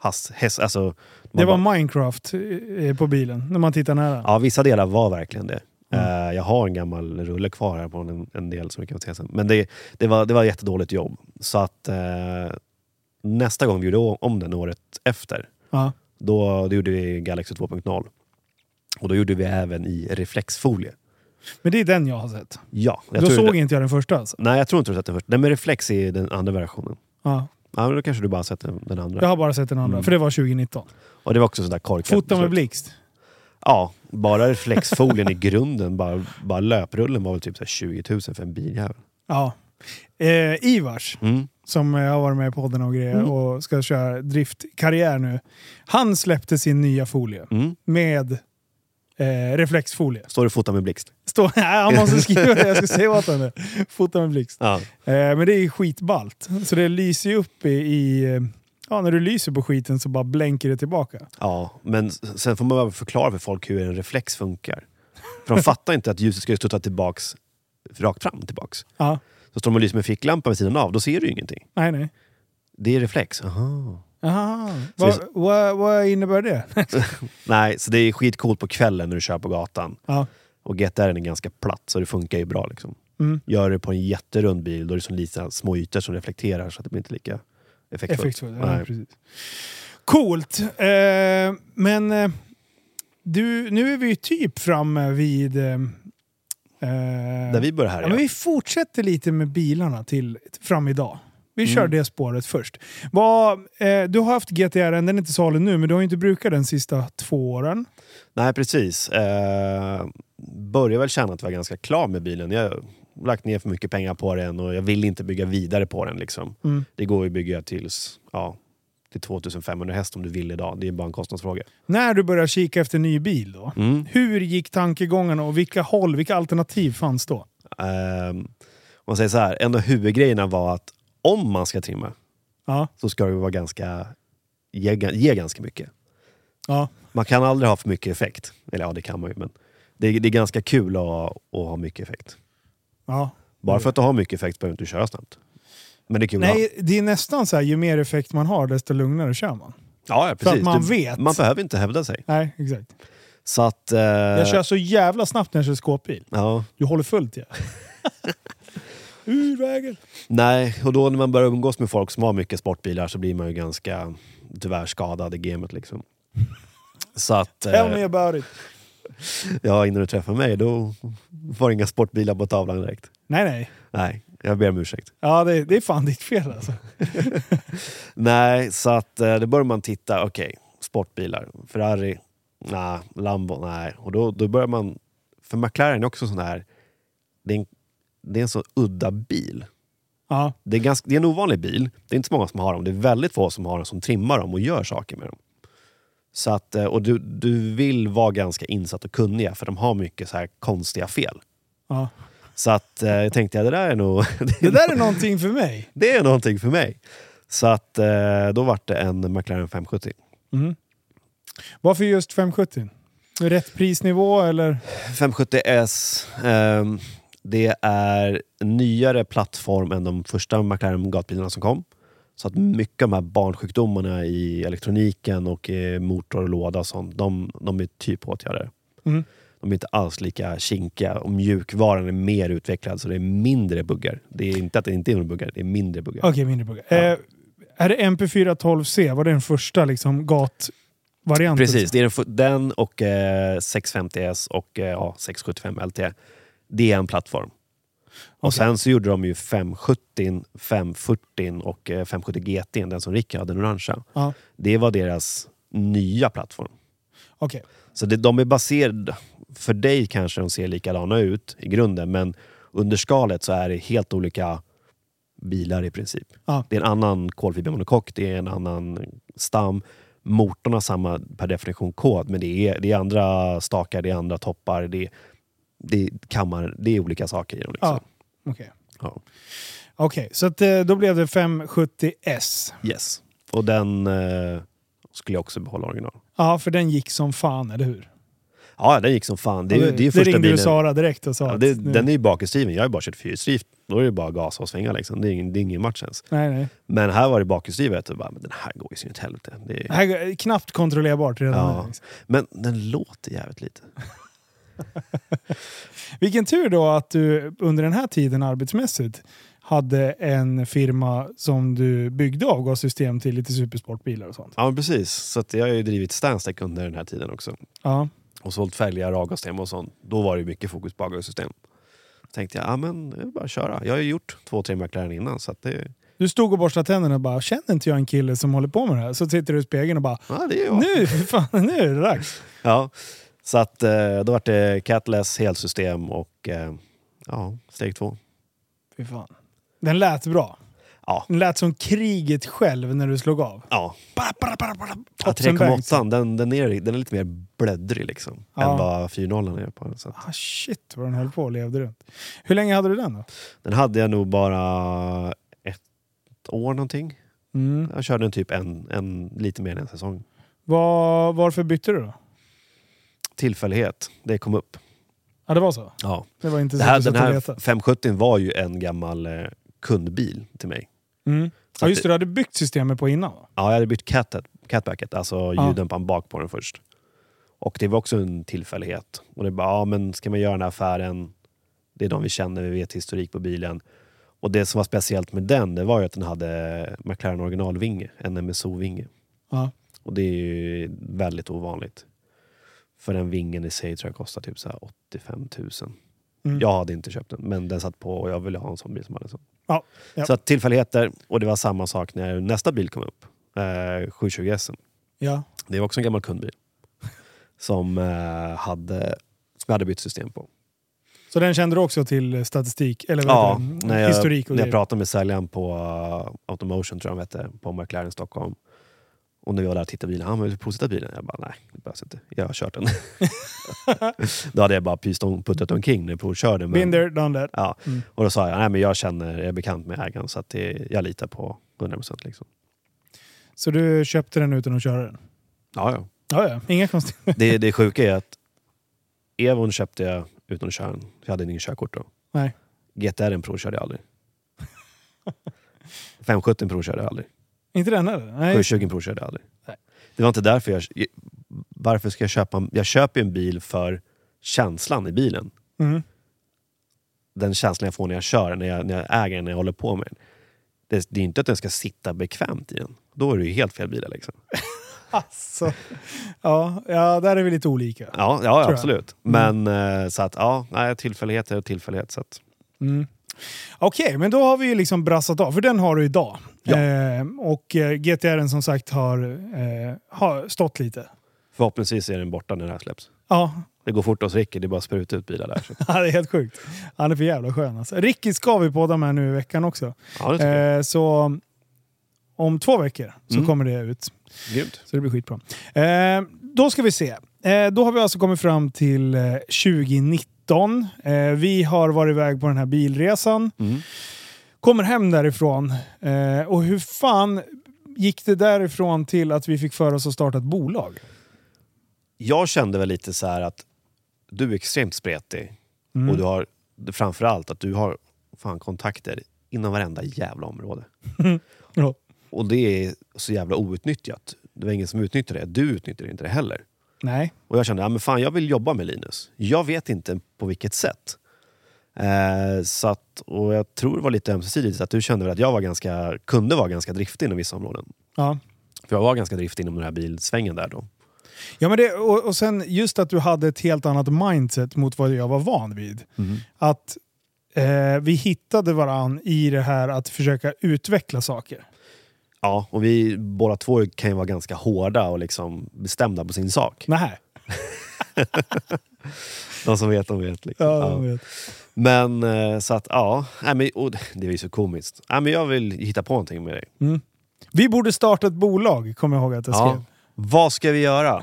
has, häst, alltså, Det var bara- Minecraft eh, på bilen, när man tittar nära. Ja, vissa delar var verkligen det. Mm. Eh, jag har en gammal rulle kvar här på en, en del som vi kan se sen. Men det, det, var, det var jättedåligt jobb. Så att eh, nästa gång vi gjorde om den året efter, Ja. då, då gjorde vi Galaxy 2.0. Och då gjorde vi även i reflexfolie. Men det är den jag har sett. Ja, jag Då såg det, inte jag den första alltså. Nej, jag tror inte du har sett den först. Den med reflex är den andra versionen. Ja. Ja, men då kanske du bara har sett den, den andra. Jag har bara sett den andra, Mm. för det var 2019. Och det var också sådär korkat. Fota med blixt. Ja, bara reflexfolien i grunden, bara, bara löprullen var väl typ så här 20 000 för en biljävel. Ja. Eh, Ivars, Mm. som eh, har varit med i podden och grejer Mm. och ska köra driftkarriär nu. Han släppte sin nya folie Mm. med eh, reflexfolie. Står det fota med blixt? Stå, (laughs) nej, han måste skriva det, jag ska säga åt honom. (laughs) Fota med blixt. Ja. Eh, men det är skitballt. Så det lyser ju upp i... i eh, ja, när du lyser på skiten så bara blänker det tillbaka. ja, men sen får man bara förklara för folk hur en reflex funkar. För de fattar inte att ljuset ska studsa tillbaks, rakt fram tillbaks. Ja, Så står de och lyser med ficklampa vid sidan av, då ser du ju ingenting. nej nej. Det är reflex. Aha. Aha. Så Vad, innebär det? (laughs) Nej, så det är skitcoolt på kvällen när du kör på gatan. ja. Och GTR är ganska platt, så det funkar ju bra. Liksom. Mm. Gör det på en jätterund bil, då är det som lite små ytor som reflekterar så att det blir inte lika effektfullt. Effektfullt. Ja, precis. Coolt. Eh, men eh, du, nu är vi ju typ framme vid... Eh, eh, Där vi börjar här, ja, men vi fortsätter lite med bilarna till fram idag. Vi kör Mm. det spåret först. Vad, eh, du har haft GTR, den är inte salu nu, men du har ju inte brukat den sista två åren. Nej, precis. Eh, börjar väl känna att jag var ganska klar med bilen. Jag lagt ner för mycket pengar på den och jag vill inte bygga vidare på den. Liksom. Mm. Det går ju att bygga tills ja, till 2500 häst om du vill idag. Det är bara en kostnadsfråga. När du börjar kika efter ny bil då, Mm. hur gick tankegångarna och vilka håll, vilka alternativ fanns då? Om man säger så här, en av huvudgrejerna var att om man ska trimma Ja, så ska det vara ganska, ge, ge ganska mycket. ja, Man kan aldrig ha för mycket effekt. Eller ja, det kan man ju, men det, är- det är ganska kul att, att ha mycket effekt. Ja. Bara för att du har mycket effekt behöver du inte köra snabbt. Men det är kul. Nej, det är nästan så här, ju mer effekt man har desto lugnare kör man. Ja, ja, precis. att man du, vet. Man behöver inte hävda sig. Nej, exakt. Så att... Eh, Jag kör så jävla snabbt när jag kör skåpbil. ja, Du håller fullt ja. (laughs) Ur vägen. nej, och då när man börjar umgås med folk som har mycket sportbilar så blir man ju ganska tyvärr skadad i gamet. Liksom. Så att... Eh, it. Ja, innan du träffade mig då var det inga sportbilar på tavlan direkt. Nej, nej. Nej, jag ber om ursäkt. Ja, det, det är fan ditt fel alltså. (laughs) Nej, så att eh, då börjar man titta, okej, sportbilar, Ferrari, nej, Lambo, nej. Och då, då börjar man, för McLaren är också sån här, det är en, det är en så udda bil. Ja, Det är, ganska, det är en ovanlig bil, det är inte så många som har dem, det är väldigt få som har dem som trimmar dem och gör saker med dem. Så att, eh, och du, du vill vara ganska insatt och kunniga för de har mycket så här konstiga fel. ja. Så att eh, jag tänkte, ja, det där är nog... (laughs) Det där är någonting för mig. det är någonting för mig. Så att eh, då vart det en McLaren 570. Mm. Varför just 570? Rätt prisnivå eller? 570S, ehm, det är en nyare plattform än de första McLaren gatbilarna som kom. Så att mycket av de här barnsjukdomarna i elektroniken och eh, motor och låda och sånt, de, de är typ åtgärdade. Mm. De är inte alls lika kinkiga och mjukvaran är mer utvecklad så det är mindre buggar. Det är inte att det inte är några buggar, det är mindre buggar. Okej, mindre buggar. Ja. Eh, är det MP412C? Var det den första liksom, gatvarianten? Precis, det är den, och eh, 650S och eh, ja, 675 LT. Det är en plattform. Och Okej. sen så gjorde de ju 570, 540 och eh, 570 GT, den som Rick hade, den orangea. Ja, Det var deras nya plattform. okej. Så det, de är baserade, för dig kanske de ser likadana ut i grunden, men under skalet så är det helt olika bilar i princip. Ja. Det är en annan kolfibermonokock, det är en annan stam. Motorn har samma per definition kod, men det är, det är andra stakar, det är andra toppar, det är, det är kammare, det är olika saker i dem. Liksom. Ja, okej. Ja. Okej, så att, eh, då blev det 570S. Yes. Och den eh, skulle jag också behålla original. Ja, för den gick som fan, eller hur? Ja, den gick som fan. Det, är, Ja, ju- det är ju det första ringde bilen. du Sara direkt och sa Ja, att det, nu- den är ju bakhjulsdriven. Jag har ju bara kört fyrhjulsdrivet. Då är det bara gasa och svänga. Liksom. Det, är ingen, det är ingen match ens. Nej, nej. Men här var det bakhjulsdrivet och bara, men den här går ju så in i ett helvete. Det Det är, här är knappt kontrollerbart redan Ja. nu. Liksom. men den låter jävligt lite. (laughs) Vilken tur då att du under den här tiden arbetsmässigt hade en firma som du byggde avgassystem till lite supersportbilar och sånt. Ja, precis. Så jag har ju drivit Stanstec under den här tiden också. Ja, Och sålt fälgar, avgassystem och sånt. Då var det mycket fokus på avgassystem. Så tänkte jag, ja men det är bara att köra. Jag har ju gjort två, tre McLaren innan. Så att det, Du stod och borstade tänderna och bara “Känner inte jag en kille som håller på med det här?” Så sitter du i spegeln och bara ja, det är jag. “Nu, fan, nu är det dags!” Ja. Så att eh, då var det catless, helsystem och eh, ja, steg två. Fy fan. Den lät bra. Ja. Den lät som kriget själv när du slog av. Ja, ja Tops and bangs. 3,8 den, den, är, den är lite mer blöddrig liksom. Ja. Än vad 4.0 är på. Så Ah, shit vad den höll på och levde runt. Hur länge hade du den då? den hade jag nog bara ett år någonting. Mm. Jag körde den typ en, en, lite mer än en säsong. Var, varför bytte du då? Tillfällighet, det kom upp. Ja, det var så? Ja. Det var inte Det här, den här letade. 570 var ju en gammal eh, kundbil till mig. Mm. Ja, just det. Du hade byggt systemet på innan va? Ja, jag hade bytt cat, catbacket, alltså Ja. ljuddämparen bak på den först. Och det var också en tillfällighet. Och det bara, ja men ska man göra den här affären, det är de vi känner, vi vet historik på bilen. Och det som var speciellt med den, det var ju att den hade McLaren originalvinge, en MSO-vinge. Ja. Och det är ju väldigt ovanligt. För den vingen i sig tror jag kostar typ så här 85 000. Mm. Jag hade inte köpt den, men den satt på och jag ville ha en sån bil som hade en sån. Ja, ja. Så att tillfälligheter, och det var samma sak när nästa bil kom upp. Eh, 720 S. ja. Det var också en gammal kundbil. (laughs) Som, eh, hade, som hade bytt system på. Så den kände du också till statistik? Eller vad Ja, när jag, historik och när jag pratade med säljaren på uh, Automotion, tror jag de hette, på McLaren Stockholm. Och när vi var där och tittade bilen, han var provsittat bilen. Jag bara, nej det behövs inte. Jag har kört den. (laughs) då hade jag bara piston puttat omkring när jag provkörde. men- Been there, done that. Ja. Mm. Och då sa jag, nej men jag känner, jag är bekant med ägaren så att det, jag litar på 100% liksom. Så du köpte den utan att köra den? Ja, ja. Ja, ja. Inga konstigheter. Det, det sjuka är att Evon köpte jag utan att köra den. Jag hade ingen körkort då. Nej. GTR provkörde jag aldrig. 570 provkörde jag aldrig. Inte den heller? Nej. 720 provkörde jag aldrig. Nej. Det var inte därför jag... Varför ska jag köpa... Jag köper en bil för känslan i bilen. Mm. Den känslan jag får när jag kör, när jag, när jag äger den, när jag håller på med den. Det, det är inte att den ska sitta bekvämt i den. Då är det ju helt fel bil. Liksom. (laughs) Alltså. Ja, ja, där är vi lite olika. Ja, ja Tror jag. absolut. Men eh, så att, ja, nej, tillfällighet är tillfällighet. Så att, Mm. Okej, men då har vi ju liksom brassat av, för den har du idag. Ja. Eh, och eh, GTR som sagt har, eh, har stått lite. förhoppningsvis är den borta när det här släpps. Ja, Det går fort hos Ricky, det är bara spruta ut bilar där. Så. (laughs) det är helt sjukt. Han är för jävla skön alltså. Ricky ska vi podda med nu i veckan också. Ja, det. Eh, så om två veckor så Mm. kommer det ut. Grymt. Så det blir skitbra. Eh, då ska vi se. Eh, då har vi alltså kommit fram till eh, 2019. Eh, vi har varit iväg på den här bilresan. Mm. Kommer hem därifrån. Eh, och hur fan gick det därifrån till att vi fick för oss att starta ett bolag? Jag kände väl lite så att du är extremt spretig Mm. och du har framförallt att du har fan kontakter inom varenda jävla område. (laughs) Ja. Och det är så jävla outnyttjat. Det var ingen som utnyttjade det. Du utnyttjade inte det heller. Nej. Och jag kände, ja, men fan, jag vill jobba med Linus. Jag vet inte på vilket sätt. Eh, så att, och jag tror det var lite ömsesidigt, att du kände att jag var ganska, kunde vara ganska driftig inom vissa områden. Ja. För jag var ganska driftig inom den här bilsvängen där då. Ja, men det, och, och sen just att du hade ett helt annat mindset mot vad jag var van vid. Att eh, vi hittade varann i det här att försöka utveckla saker. Ja, och vi båda två kan ju vara ganska hårda och liksom bestämda på sin sak. Nej. (laughs) De som vet, de vet. Liksom. Ja, jag vet. Men så så att, ja. Nej, men, det är ju så komiskt. Nej, men jag vill hitta på någonting med dig. Mm. Vi borde starta ett bolag, kommer jag ihåg att jag skrev. Ja. Vad ska vi göra?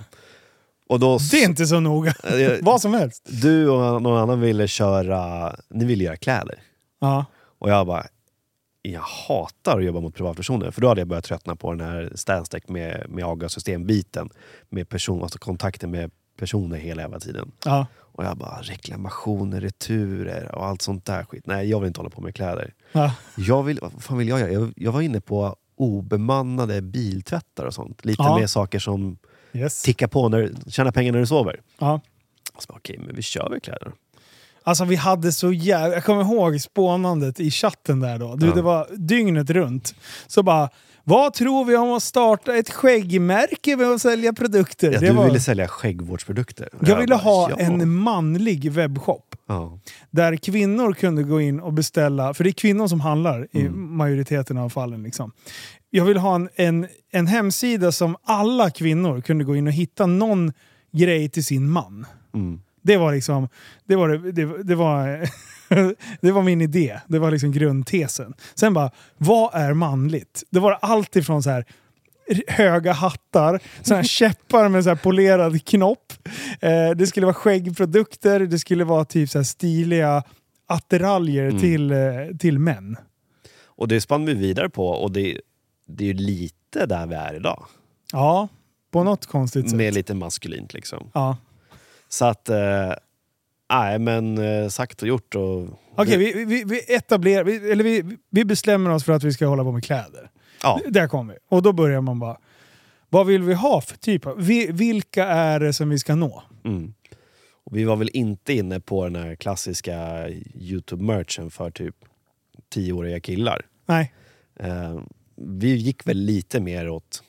Och då, Det är inte så noga. (laughs) Eh, (laughs) Vad som helst. Du och någon annan ville köra, ni ville göra kläder. Ja. Och jag bara, jag hatar att jobba mot privatpersoner. För då hade jag börjat tröttna på den här Stanstek med, med AGA-systembiten. Med person, alltså kontakter med personer hela jävla tiden. Ja. Och jag bara, reklamationer, returer och allt sånt där skit. Nej, jag vill inte hålla på med kläder. Ja. Jag vill, vad fan vill jag göra? Jag, jag var inne på obemannade biltvättar och sånt. Lite Ja. mer saker som Yes. tickar på, när, tjäna pengar när du sover. Ja. Så bara, Okej, men vi kör väl kläder. Alltså vi hade så jävla... Jag kommer ihåg spånandet i chatten där då. Du, Ja. Det var dygnet runt. Så bara, vad tror vi om att starta ett skäggmärke med att sälja produkter? Ja, det du var... ville sälja skäggvårdsprodukter. Och Jag ville bara, ha ja. en manlig webbshop. Ja. Där kvinnor kunde gå in och beställa, för det är kvinnor som handlar i Mm. majoriteten av fallen. Liksom. Jag vill ha en, en, en hemsida som alla kvinnor kunde gå in och hitta någon grej till sin man. Mm. Det var liksom, det var, det, det, var, (laughs) det var min idé. Det var liksom grundtesen. Sen bara, vad är manligt? Det var allt ifrån så här höga hattar, såna här (laughs) käppar med så här polerad knopp. Eh, det skulle vara skäggprodukter, det skulle vara typ så stiliga attiraljer Mm. till, eh, till män. Och det spann vi vidare på och det, det är ju lite där vi är idag. Ja, på något konstigt sätt. Med lite maskulint liksom. Ja. Så att, eh, nej men eh, sagt och gjort. Och, Okej, vi, vi, vi etablerar, vi, eller vi, vi bestämmer oss för att vi ska hålla på med kläder. ja, Där kommer vi. Och då börjar man bara, vad vill vi ha för typ av, vi, vilka är det som vi ska nå? mm. och vi var väl inte inne på den här klassiska Youtube-merchen för typ tioåriga killar. Nej. Eh, vi gick väl lite mer åt,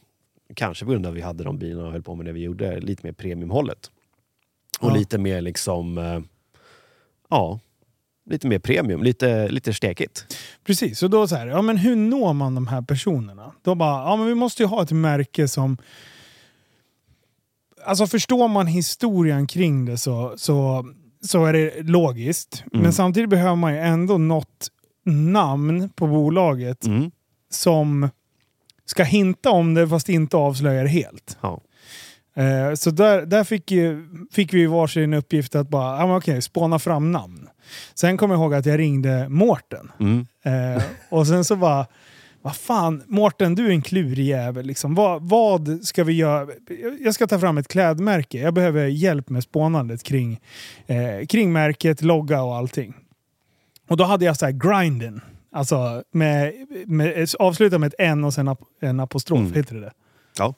kanske på grund av att vi hade de bilarna och höll på med det vi gjorde, lite mer premiumhållet. Och Ja. lite mer liksom, eh, ja, lite mer premium, lite, lite stekigt. Precis, och då så här, ja men hur når man de här personerna? Då bara, ja men vi måste ju ha ett märke som... Alltså förstår man historien kring det så, så, så är det logiskt. Mm. Men samtidigt behöver man ju ändå något namn på bolaget Mm. som ska hinta om det fast inte avslöja det helt. Ja. Eh, så där, där fick, ju, fick vi varsin uppgift att bara, men okej, spåna fram namn. Sen kom jag ihåg att jag ringde Mårten. Mm. Eh, och sen så bara, vad fan, Mårten du är en klurig jävel. Liksom. Vad, vad ska vi göra? Jag ska ta fram ett klädmärke. Jag behöver hjälp med spånandet kring, eh, kring märket, logga och allting. Och då hade jag så här grinden. Alltså med, med, avsluta med ett N och sen ap en apostrof, Mm. heter det det? Ja,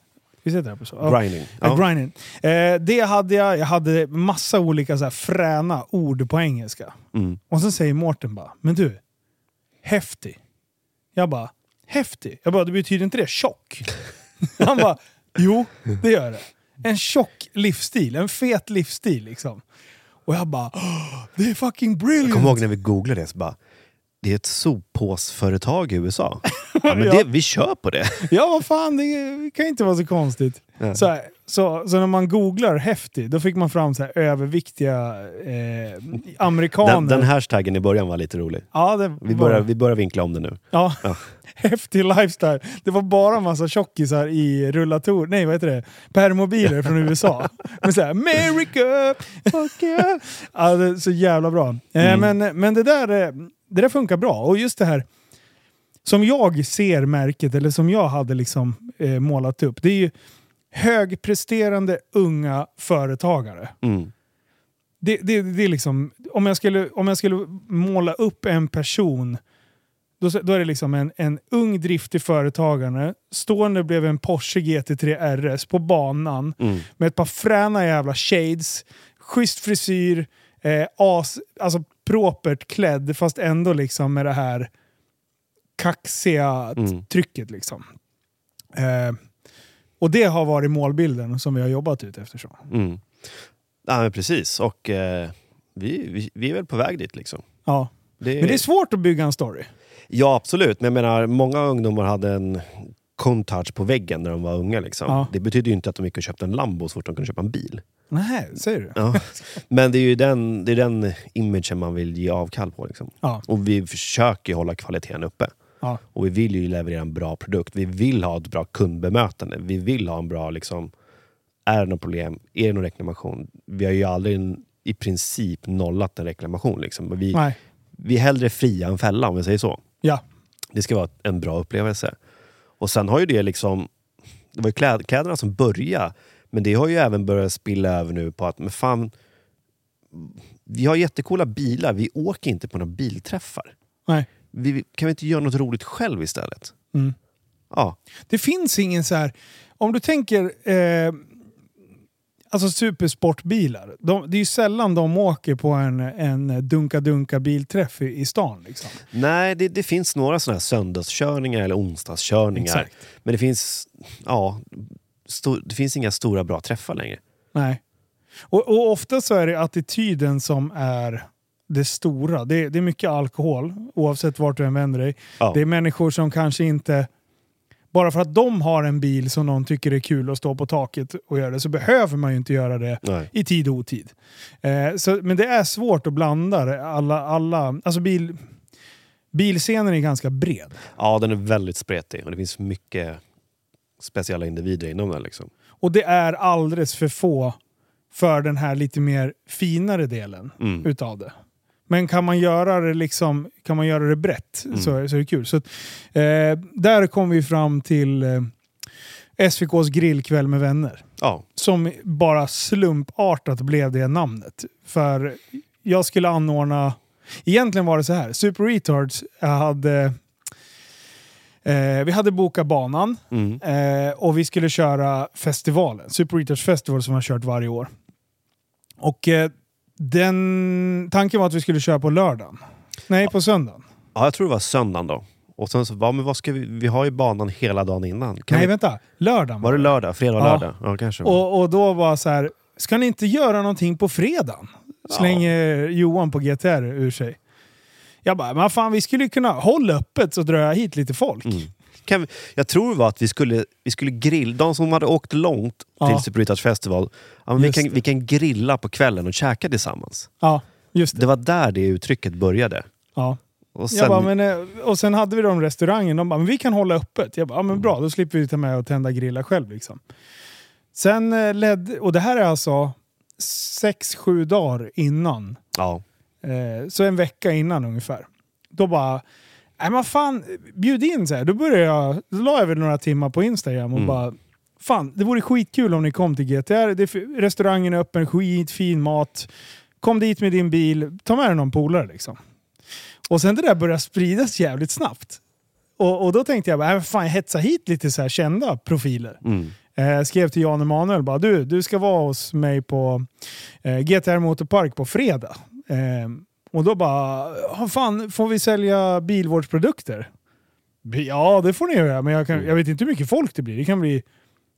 Visst heter det så? Ja. grinding. Ja. Ja. grinding. Eh, det hade jag. Jag hade massa olika så här fräna ord på engelska. Mm. Och så säger Mårten bara, men du, häftig. Jag bara, häftig? Jag bara, det betyder inte det tjock? (laughs) Han bara, jo det gör det. En tjock livsstil, en fet livsstil liksom. Och jag bara, "Åh, det är fucking Jag brilliant! kommer ihåg när vi googlade det, så bara, det är ett soppåsföretag i USA. (laughs) Ja, men Ja. det, vi kör på det. (laughs) Ja, vad fan, det kan inte vara så konstigt. Ja. Så, här, så, så när man googlar häftig, då fick man fram så här överviktiga eh, amerikaner. Den, den hashtaggen i början var lite rolig. ja, det Vi börjar, vi börjar vinkla om det nu. Ja. Ja. (laughs) Häftig lifestyle. Det var bara massa tjockisar i rullator, nej vad heter det, permobiler från USA. Med såhär America! Fuck yeah. ja, det är så jävla bra. Eh, Mm. men, men det där, eh, det där funkar bra. Och just det här, som jag ser märket, eller som jag hade liksom eh, målat upp, det är ju högpresterande unga företagare. Mm. Det, det, det är liksom, om jag, skulle, om jag skulle måla upp en person, då, då är det liksom en, en ung driftig företagare, stående bredvid en Porsche GT3 RS på banan, Mm. med ett par fräna jävla shades, schysst frisyr, eh, as, alltså propert klädd, fast ändå liksom med det här kaxiga Mm. trycket liksom. Eh, och det har varit målbilden som vi har jobbat ut eftersom. Mm. Ja, men precis. Och eh, vi, vi, vi är väl på väg dit liksom. Ja. Det, Men det är svårt att bygga en story. Ja, absolut. Men jag menar, många ungdomar hade en Countach på väggen när de var unga. Liksom. Ja. Det betyder ju inte att de gick och köpte en Lambo så fort de kunde köpa en bil. Nej, säger du? Ja. Men det är ju den, det är den imagen man vill ge avkall på. Liksom. Ja. Och vi försöker hålla kvaliteten uppe. Ja. Och vi vill ju leverera en bra produkt. Vi vill ha ett bra kundbemötande. Vi vill ha en bra, liksom, är det något problem? Är det någon reklamation? Vi har ju aldrig en, i princip nollat en reklamation. Liksom. Vi, Nej. vi är hellre fria än fälla om vi säger så. Ja. Det ska vara en bra upplevelse. Och sen har ju det liksom, det var ju kläd, kläderna som började, men det har ju även börjat spilla över nu på att, men fan, vi har jättekola bilar, vi åker inte på några bilträffar. Nej. Vi, kan vi inte göra något roligt själv istället? Mm. Ja, Det finns ingen så här... Om du tänker... Eh, alltså supersportbilar. De, det är ju sällan de åker på en, en dunka-dunka bilträff i, i stan. Liksom. nej, det, det finns några sådana här söndagskörningar eller onsdagskörningar. Exakt. Men det finns, ja, sto, det finns inga stora bra träffar längre. Nej. Och, och ofta så är det attityden som är det stora. Det, det är mycket alkohol, oavsett vart du än vänder dig. Ja. Det är människor som kanske inte... bara för att de har en bil som någon tycker är kul att stå på taket och göra det så behöver man ju inte göra det Nej. i tid och otid. Eh, så, men det är svårt att blanda det. alla, alla alltså bil, bilscenen är ganska bred. Ja, den är väldigt spretig och det finns mycket speciella individer inom den. Liksom. Och det är alldeles för få för den här lite mer finare delen Mm. utav det. Men kan man göra det, liksom, kan man göra det brett Mm. så, så är det kul. Så, eh, där kom vi fram till eh, SVKs grillkväll med vänner. Ja, Som bara slumpartat blev det namnet. För jag skulle anordna... Egentligen var det så här. Super Retards hade... Eh, vi hade bokat banan mm. eh, och vi skulle köra festivalen. Super Retards Festival som vi har kört varje år. Och eh, den... Tanken var att vi skulle köra på lördagen. Nej, på söndagen. ja jag tror det var söndagen då. Och sen så, va, men vad ska vi, vi har ju banan hela dagen innan. Kan Nej, vi, vänta. Lördagen var det lördag? Fredag och Ja. lördag? Ja, kanske. Och, och då var så här, ska ni inte göra någonting på fredagen? Slänger Johan på GTR ur sig. Jag bara, men fan vi skulle kunna hålla öppet så drar jag hit lite folk. Mm. Kan vi, jag tror var att vi skulle, vi skulle grilla, de som hade åkt långt Ja. till Super Retouch Festival, ja, vi, kan, det. vi kan grilla på kvällen och käka tillsammans. Ja, just det. Det var där det uttrycket började. Ja. Och sen, Jag bara, men, eh, och sen hade vi de restaurangen, de bara, men vi kan hålla öppet. Jag bara, ja, men bra, då slipper vi ta med och tända grilla själv. Liksom. Sen eh, ledde, och det här är alltså sex, sju dagar innan. ja, Eh, så en vecka innan ungefär. Då bara, nej men fan, bjud in så här. Då började jag, då la jag väl några timmar på Instagram och Mm. bara, fan det vore skitkul om ni kom till GTR. Det är, restaurangen är öppen, skitfin mat. Kom dit med din bil, ta med dig någon polare liksom. Och sen det där började spridas jävligt snabbt. Och, och då tänkte jag, bara, äh, fan jag hetsar hit lite så kända profiler. mm. Eh, skrev till Jan Emanuel bara du, du ska vara hos mig på eh, GTR Motorpark på fredag. Eh, och då bara, "Ja, fan får vi sälja bilvårdsprodukter? Ja det får ni göra, men jag, kan, jag vet inte hur mycket folk det blir. Det kan bli,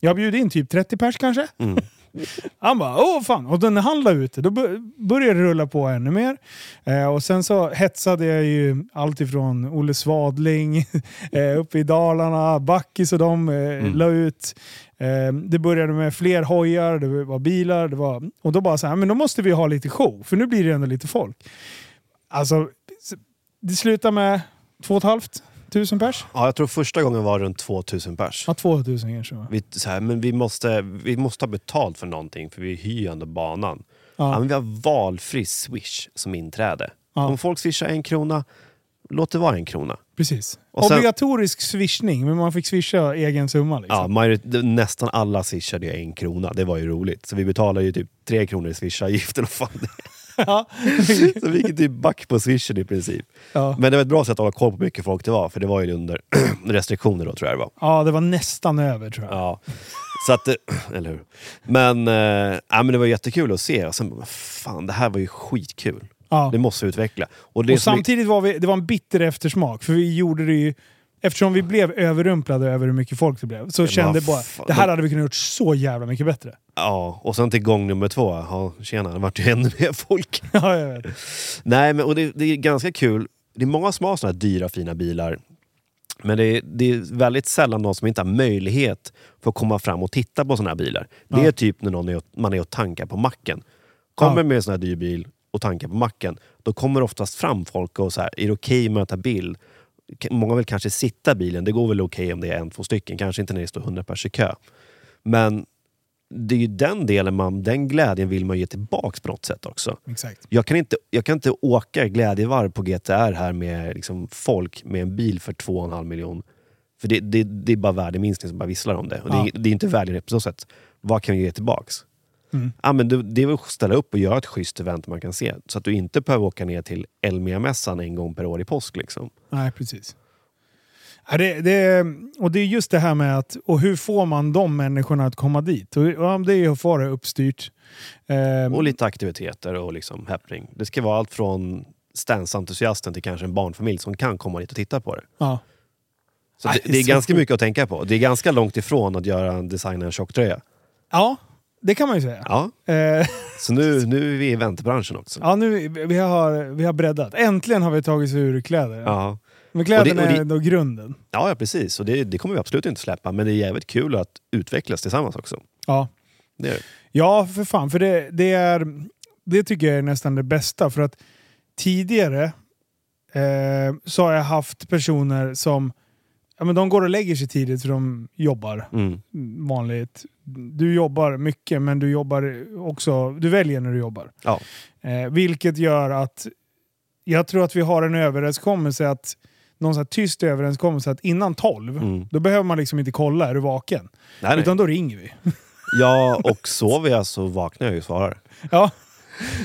jag bjuder in typ 30 pers kanske. Mm. (laughs) Han bara, åh fan. Och den han la ut då bör- började det rulla på ännu mer. Eh, och sen så hetsade jag ju allt ifrån Olle Svadling (laughs) eh, uppe i Dalarna, Backis och de eh, la ut. Eh, det började med fler hojar, det var bilar, det var... Och då bara så här, men då måste vi ha lite show, för nu blir det ändå lite folk. Alltså, det slutar med två och ett halvt tusen pers. ja, jag tror första gången var runt 2000 pers. Ja, 2000 kanske. va? Vi, så här, men vi måste, vi måste ha betalt för någonting för vi hyr ju ändå banan. Ja. Ja. men vi har valfri swish som inträde. Ja. Om folk swishar en krona, låt det vara en krona. Precis. Och sen- Obligatorisk swishning, men man fick swisha egen summa. Ja, Liksom. majoritet, nästan alla swishade en krona, det var ju roligt. Så vi betalade ju typ tre kronor i swishavgiften. (laughs) Ja. Så vi gick typ back på swishen i princip. ja. Men det var ett bra sätt att hålla koll på hur mycket folk det var, för det var ju under (clears throat) restriktioner då tror jag det var. ja, det var nästan över tror jag. Ja. Så att, (clears throat) eller hur? Men, ja, men det var jättekul att se. Och sen, fan det här var ju skitkul. Ja. Det måste vi utveckla. Och, det Och som vi- samtidigt var vi, det var en bitter eftersmak, för vi gjorde det ju... Eftersom vi blev överrumplade över hur mycket folk det blev, så kände bara fan, det här de- hade vi kunnat gjort så jävla mycket bättre. Ja, och sen till gång nummer två, ja, tjena, det vart ju ännu (laughs) mer folk. ja, jag vet. Nej, men och det, det är ganska kul. Det är många som har såna här dyra fina bilar. Men det är, det är väldigt sällan de som inte har möjlighet för att komma fram och titta på såna här bilar. Det Ja. är typ när någon är, man är och tankar på macken. Kommer Ja. med en sån här dyr bil och tankar på macken, då kommer oftast fram folk och så här, är det okej med att ta bild? K- Många vill kanske sitta i bilen, det går väl okej om det är en, två stycken, kanske inte när det står 100 pers i kö. Men det är ju den delen, man, den glädjen vill man ge tillbaks på något sätt också. Exakt. Jag kan inte, jag kan inte åka glädjevarv på GTR här med liksom folk med en bil för 2,5 miljon. För det, det, det är bara värdeminskning som bara visslar om det. Och Ja. det, är, det är inte värde på så sätt. Vad kan vi ge tillbaks? Mm. Ja, men det, det är väl att ställa upp och göra ett schysst event man kan se. Så att du inte behöver åka ner till Elmia-mässan en gång per år i påsk. Liksom. Nej, precis. Ja, det, det, och det är just det här med att, och hur får man de människorna att komma dit? Och, ja, det är ju att få det uppstyrt. Eh, Och lite aktiviteter och liksom happening. Det ska vara allt från stansentusiasten till kanske en barnfamilj som kan komma dit och titta på det. ja. Så det, det är ganska mycket att tänka på. Det är ganska långt ifrån att göra en designa en tjocktröja. ja, det kan man ju säga. Ja, Eh, (laughs) så nu, nu är vi i eventbranschen också. ja, nu, vi, har, vi har breddat. Äntligen har vi tagit oss ur kläder. Ja. Men kläderna Och det- och det- är då grunden. Ja, ja precis. Och det, det kommer vi absolut inte släppa. Men det är jävligt kul att utvecklas tillsammans också. Ja. Det är det. Ja, för fan. För det, det, är, det tycker jag är nästan det bästa. För att tidigare eh, så har jag haft personer som ja, men de går och lägger sig tidigt för de jobbar Mm. vanligt. Du jobbar mycket men du jobbar också, du väljer när du jobbar. Ja. Eh, vilket gör att jag tror att vi har en överenskommelse att någon här tyst överenskommelse att innan 12 Mm. då behöver man liksom inte kolla, är du vaken? Nej, nej. Utan då ringer vi. (laughs) Ja, och sover jag så vaknar jag ju och svarar. (laughs) Ja.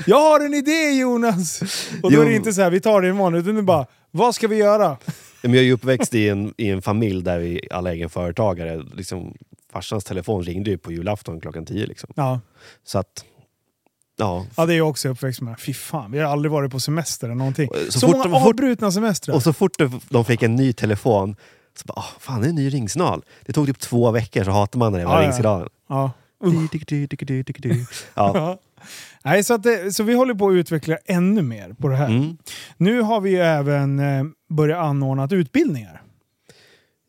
Jag har en idé Jonas! Och då Jo. är det inte så här, vi tar det imorgon, utan är bara, vad ska vi göra? Men jag är ju uppväxt i en, i en familj där vi alla är egenföretagare. Liksom, farsans telefon ringde ju på julafton klockan 10. Liksom. Ja, Så att, ja. ja det är jag också uppväxt med. Fy fan, vi har aldrig varit på semester eller någonting. Så, Så fort många de- avbrutna semestrar. Och så fort de fick en ny telefon, så bara, "Åh, fan det är en ny ringsignal. Det tog typ två veckor så hatar man den jävla Ja, ringsignalen. ja. Ja. Ja. Nej, så, det, så vi håller på att utveckla ännu mer på det här. Mm. Nu har vi ju även eh, börjat anordna utbildningar.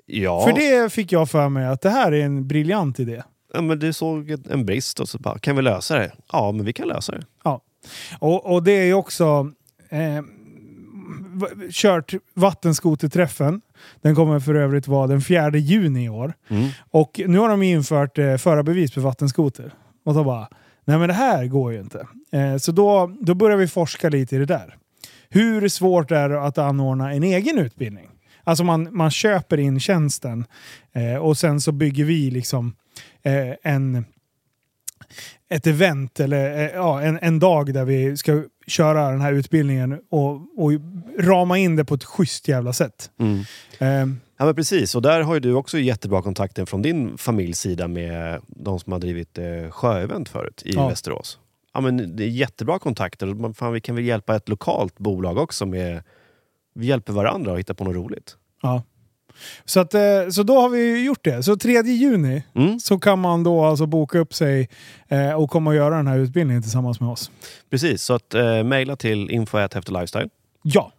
ja. För det fick jag för mig att det här är en briljant idé. ja, men du såg en brist och så bara, kan vi lösa det? Ja, men vi kan lösa det. Ja. Och, och det är ju också eh, kört vattenskoterträffen. Den kommer för övrigt vara den 4 juni i år. Mm. Och nu har de infört eh, förarbevis för vattenskoter. Och då bara, nej men det här går ju inte. Eh, så då, då börjar vi forska lite i det där. Hur svårt är det att anordna en egen utbildning? Alltså man, man köper in tjänsten eh, och sen så bygger vi liksom eh, en, ett event eller eh, ja, en, en dag där vi ska köra den här utbildningen och, och rama in det på ett schysst jävla sätt. Mm. Eh, Ja men precis, och där har ju du också jättebra kontakter från din familjs sida med de som har drivit eh, sjöevent förut i Ja. Västerås. Ja men det är jättebra kontakter. Fan, vi kan väl hjälpa ett lokalt bolag också med... Vi hjälper varandra att hitta på något roligt. Ja. Så, att, eh, så då har vi gjort det. Så 3 juni Mm, så kan man då alltså boka upp sig eh, och komma och göra den här utbildningen tillsammans med oss. precis, så att eh, mejla till info.häftelifestyle.com. Ja,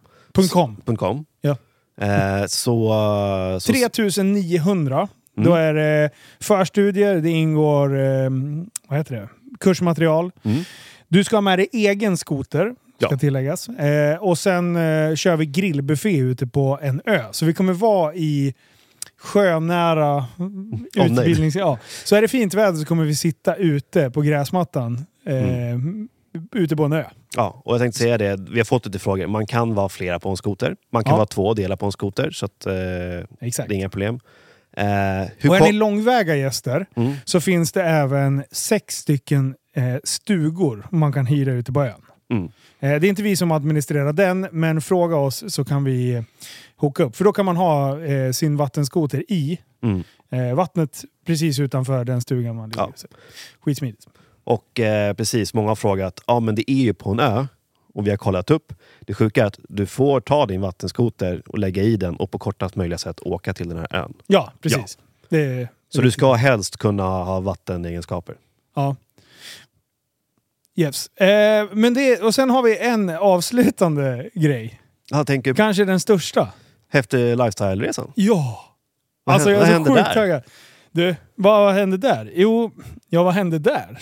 .com. Ja. Eh, så... så 3900. Mm. Då är det förstudier, det ingår eh, vad heter det? kursmaterial. Mm. Du ska ha med dig egen skoter, ska Ja. tilläggas. Eh, och sen eh, kör vi grillbuffé ute på en ö. Så vi kommer vara i sjönära utbildnings... ja. Så är det fint väder så kommer vi sitta ute på gräsmattan. Eh, Ute på en ö. Ja, och jag tänkte säga det, vi har fått lite frågor. Man kan vara flera på en skoter. Man kan Ja. vara två och dela på en skoter, så att, eh, det är inga problem. Eh, Och är ni långväga gäster Mm. så finns det även sex stycken eh, stugor man kan hyra ute på ön. Mm. Eh, det är inte vi som administrerar den, men fråga oss så kan vi eh, hooka upp. För då kan man ha eh, sin vattenskoter i Mm. eh, vattnet precis utanför den stugan man ligger Ja. i. Skitsmidigt. Och eh, precis, många har frågat, ja men det är ju på en ö. Och vi har kollat upp. Det sjuka är att du får ta din vattenskoter och lägga i den och på kortast möjliga sätt åka till den här ön. Ja, precis. Det, är- Så du ska helst kunna ha vattenegenskaper. Ja. Yes. Eh, men det, och sen har vi en avslutande grej. Jag tänker, Kanske den största. häftig lifestyle-resan. Ja! Vad alltså jag vad är så hände sjukt där? taggad. Du, vad hände där? Jo, ja vad hände där?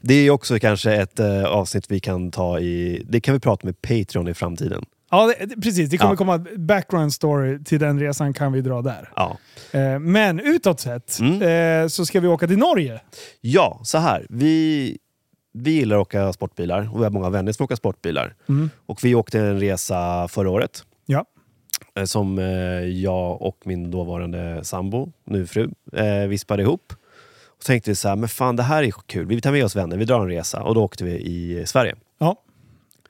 Det är också kanske ett eh, avsnitt vi kan ta i... Det kan vi prata med Patreon i framtiden. Ja, det, det- precis. Det kommer Ja. komma background story till den resan kan vi dra där. Ja. Eh, men utåt sett Mm. eh, så ska vi åka till Norge. Ja, så här. Vi, vi gillar att åka sportbilar och vi har många vänner som åker sportbilar. Mm. Och vi åkte en resa förra året Ja. eh, som eh, jag och min dåvarande sambo, nu fru, eh, vispade ihop. Och tänkte så här, men fan det här är kul. Vi tar med oss vänner, vi drar en resa. Och då åkte vi i Sverige. ja.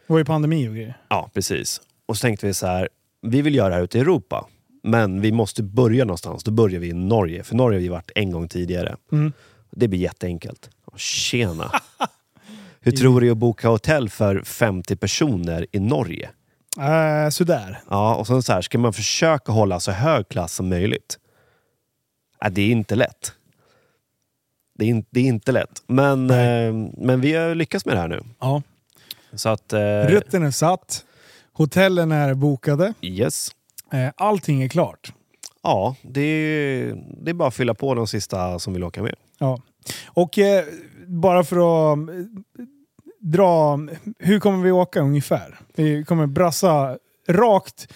Det var ju pandemi och grejer. Ja, precis. Och så tänkte vi så här, vi vill göra det här ute i Europa. Men vi måste börja någonstans. Då börjar vi i Norge. För Norge har vi varit en gång tidigare. Mm. Det blir jätteenkelt. Tjena! (laughs) Hur tror du att boka hotell för 50 personer i Norge? Eh, sådär. Ja, och sen så här, ska man försöka hålla så hög klass som möjligt? Ja, det är inte lätt. Det är, in, det är inte lätt. Men, eh, men vi har lyckats med det här nu. Ja. Så att... Eh, Rutten är satt. Hotellen är bokade. yes. Eh, allting är klart. Ja, det är, det är bara att fylla på de sista som vill åka med. Ja. Och eh, bara för att dra... Hur kommer vi åka ungefär? Vi kommer brassa rakt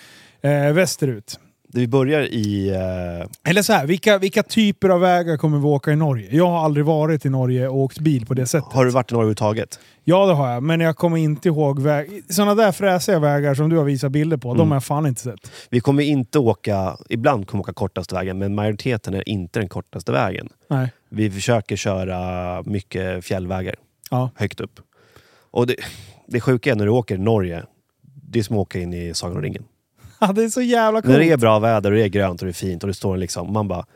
eh, västerut. Vi börjar i... Eh, Eller så här, vilka, vilka typer av vägar kommer vi åka i Norge? Jag har aldrig varit i Norge och åkt bil på det sättet. har du varit i Norge överhuvudtaget? Ja, det har jag. Men jag kommer inte ihåg väg... Sådana där fräsiga vägar som du har visat bilder på, de Mm. har jag fan inte sett. Vi kommer inte åka... Ibland kommer vi åka kortaste vägen, men majoriteten är inte den kortaste vägen. Nej. Vi försöker köra mycket fjällvägar Ja. högt upp. Och det, det sjuka är när du åker i Norge, det är som att åka in i Sagan om ringen. ja, det är så jävla coolt. När det är bra väder och det är grönt och det är fint och det står liksom, man bara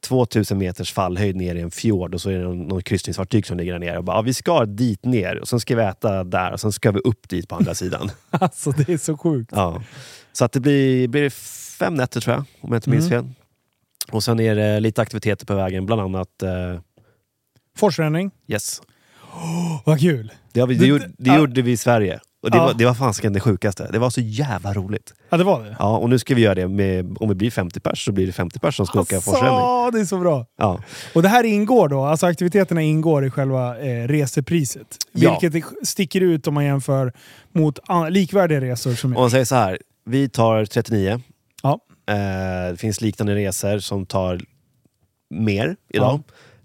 2000 meters fallhöjd ner i en fjord och så är det någon, någon kryssningsfartyg som ligger där nere och bara, ja, vi ska dit ner och sen ska vi äta där och sen ska vi upp dit på andra sidan. (laughs) Alltså, det är så sjukt. Ja. Så att det blir, blir det fem nätter tror jag, om jag inte minns Mm. fel. Och sen är det lite aktiviteter på vägen, bland annat eh, Forsränning. yes. Vad kul. Det, vi, det, Det- gjorde, det ja. gjorde vi i Sverige. Och det, Ja. var, det var fasiken det sjukaste. Det var så jävla roligt. Ja, det var det. Ja, och nu ska vi göra det med, om vi blir 50 pers så blir det 50 pers som ska åka forsränning. Alltså, det är så bra. Ja. Och det här ingår då, alltså aktiviteterna ingår i själva eh, resepriset. Ja. Vilket sticker ut om man jämför mot likvärdiga resor som Om man säger så här, vi tar 39. Ja. Eh, det finns liknande resor som tar mer idag.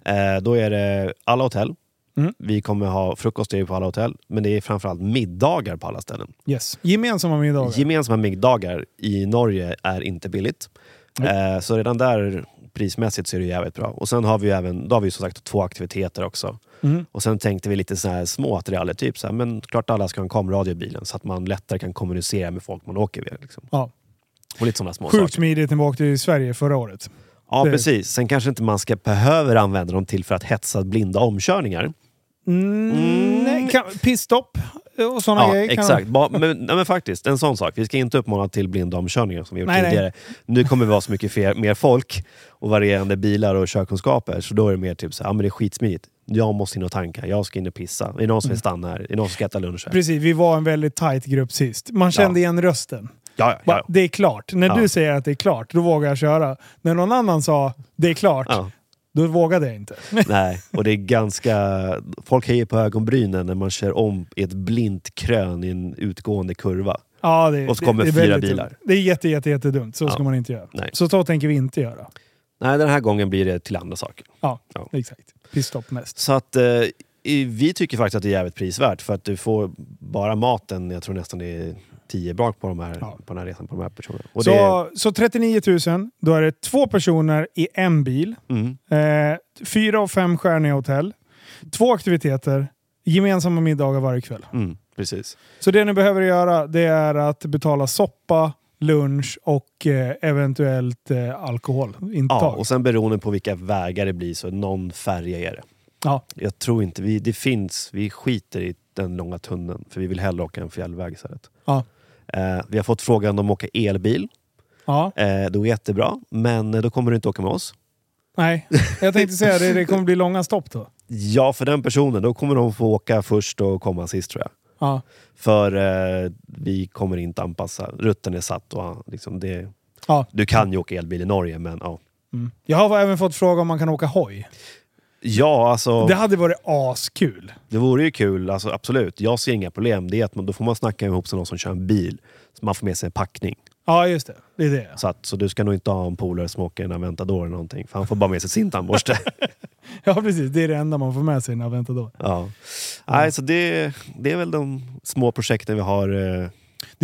Eh, då är det alla hotell. Mm. Vi kommer ha frukost på alla hotell, men det är framförallt middagar på alla ställen. Yes. Gemensamma middagar. Gemensamma middagar i Norge är inte billigt. Nej. Eh, så redan där prismässigt så är det jävligt bra. Och sen har vi även, då har vi som sagt två aktiviteter också. Mm. Och sen tänkte vi lite så här små attiraljer, typ så här, men klart alla ska ha en kameradio i bilen så att man lättare kan kommunicera med folk man åker med. Liksom. Ja. Och lite sådana små Sjukt saker. smidigt när vi åkte i Sverige förra året. Ja, det- precis. Sen kanske inte man ska behöver använda dem till för att hetsa blinda omkörningar. Mm, nej, kan, och sådana Ja, grejer. exakt. Ba, men, nej, men faktiskt, en sån sak. Vi ska inte uppmana till blinda omkörningar som vi gjort Nej, nej. tidigare. Nu kommer vi vara så mycket fer, mer folk och varierande bilar och körkunskaper, så då är det mer typ så här, ja, men det är skitsmidigt. Jag måste in och tanka, jag ska in och pissa. Är det någon som vill stanna här? Är det någon som ska äta lunch här? Precis, vi var en väldigt tight grupp sist. Man kände igen rösten. Ja, ja, ja. Det är klart. När Ja. du säger att det är klart, då vågar jag köra. När någon annan sa det är klart, ja. Då vågade jag inte. (laughs) Nej, och det är ganska... Folk höjer på ögonbrynen när man kör om i ett blint krön i en utgående kurva. Ja, det, Och så kommer det, det fyra bilar. dumt. Det är jätte, jätte, jättedumt. Så Ja. ska man inte göra. Nej. Så så tänker vi inte göra. Nej, den här gången blir det till andra saker. Ja, Ja. exakt. Pissstopp mest. Så att eh, vi tycker faktiskt att det är jävligt prisvärt för att du får bara maten, jag tror nästan det är 10 brak på, de här, Ja. på den här resan på de här personerna. Och det Så, så 39 000, då är det två personer i en bil. mm, Eh, fyra och fem stjärniga hotell. Två aktiviteter. Gemensamma middagar varje kväll. mm, precis. Så det ni behöver göra det är att betala soppa, lunch och eh, eventuellt eh, alkoholintag. Ja, och sen beroende på vilka vägar det blir så någon färja är det. Ja. Jag tror inte, vi, det finns, vi skiter i den långa tunneln för vi vill hellre åka en fjällväg istället. Ja. Eh, vi har fått frågan om att åka elbil. Ja, Eh, det är jättebra, men eh, då kommer du inte åka med oss. nej. Jag tänkte säga det, det kommer bli långa stopp då. Ja, för den personen, då kommer de få åka först och komma sist tror jag. Ja. För eh, vi kommer inte anpassa, rutten är satt och ah, liksom det, Ja. du kan ju åka elbil i Norge men ja. Mm. Jag har även fått fråga om man kan åka hoj. Ja, alltså Det det, hade varit askul. vore ju kul, alltså, absolut. Jag ser inga problem. Det är att man, då får man snacka ihop sig någon som kör en bil. Så man får med sig en packning. Ja, just det. Det är det. Så, att, så du ska nog inte ha en polare som åker en Aventador eller någonting. För han får bara med sig sin tandborste. (laughs) Ja, precis. Det är det enda man får med sig väntar då. ja. Nej, så det, det är väl de små projekten vi har. Eh,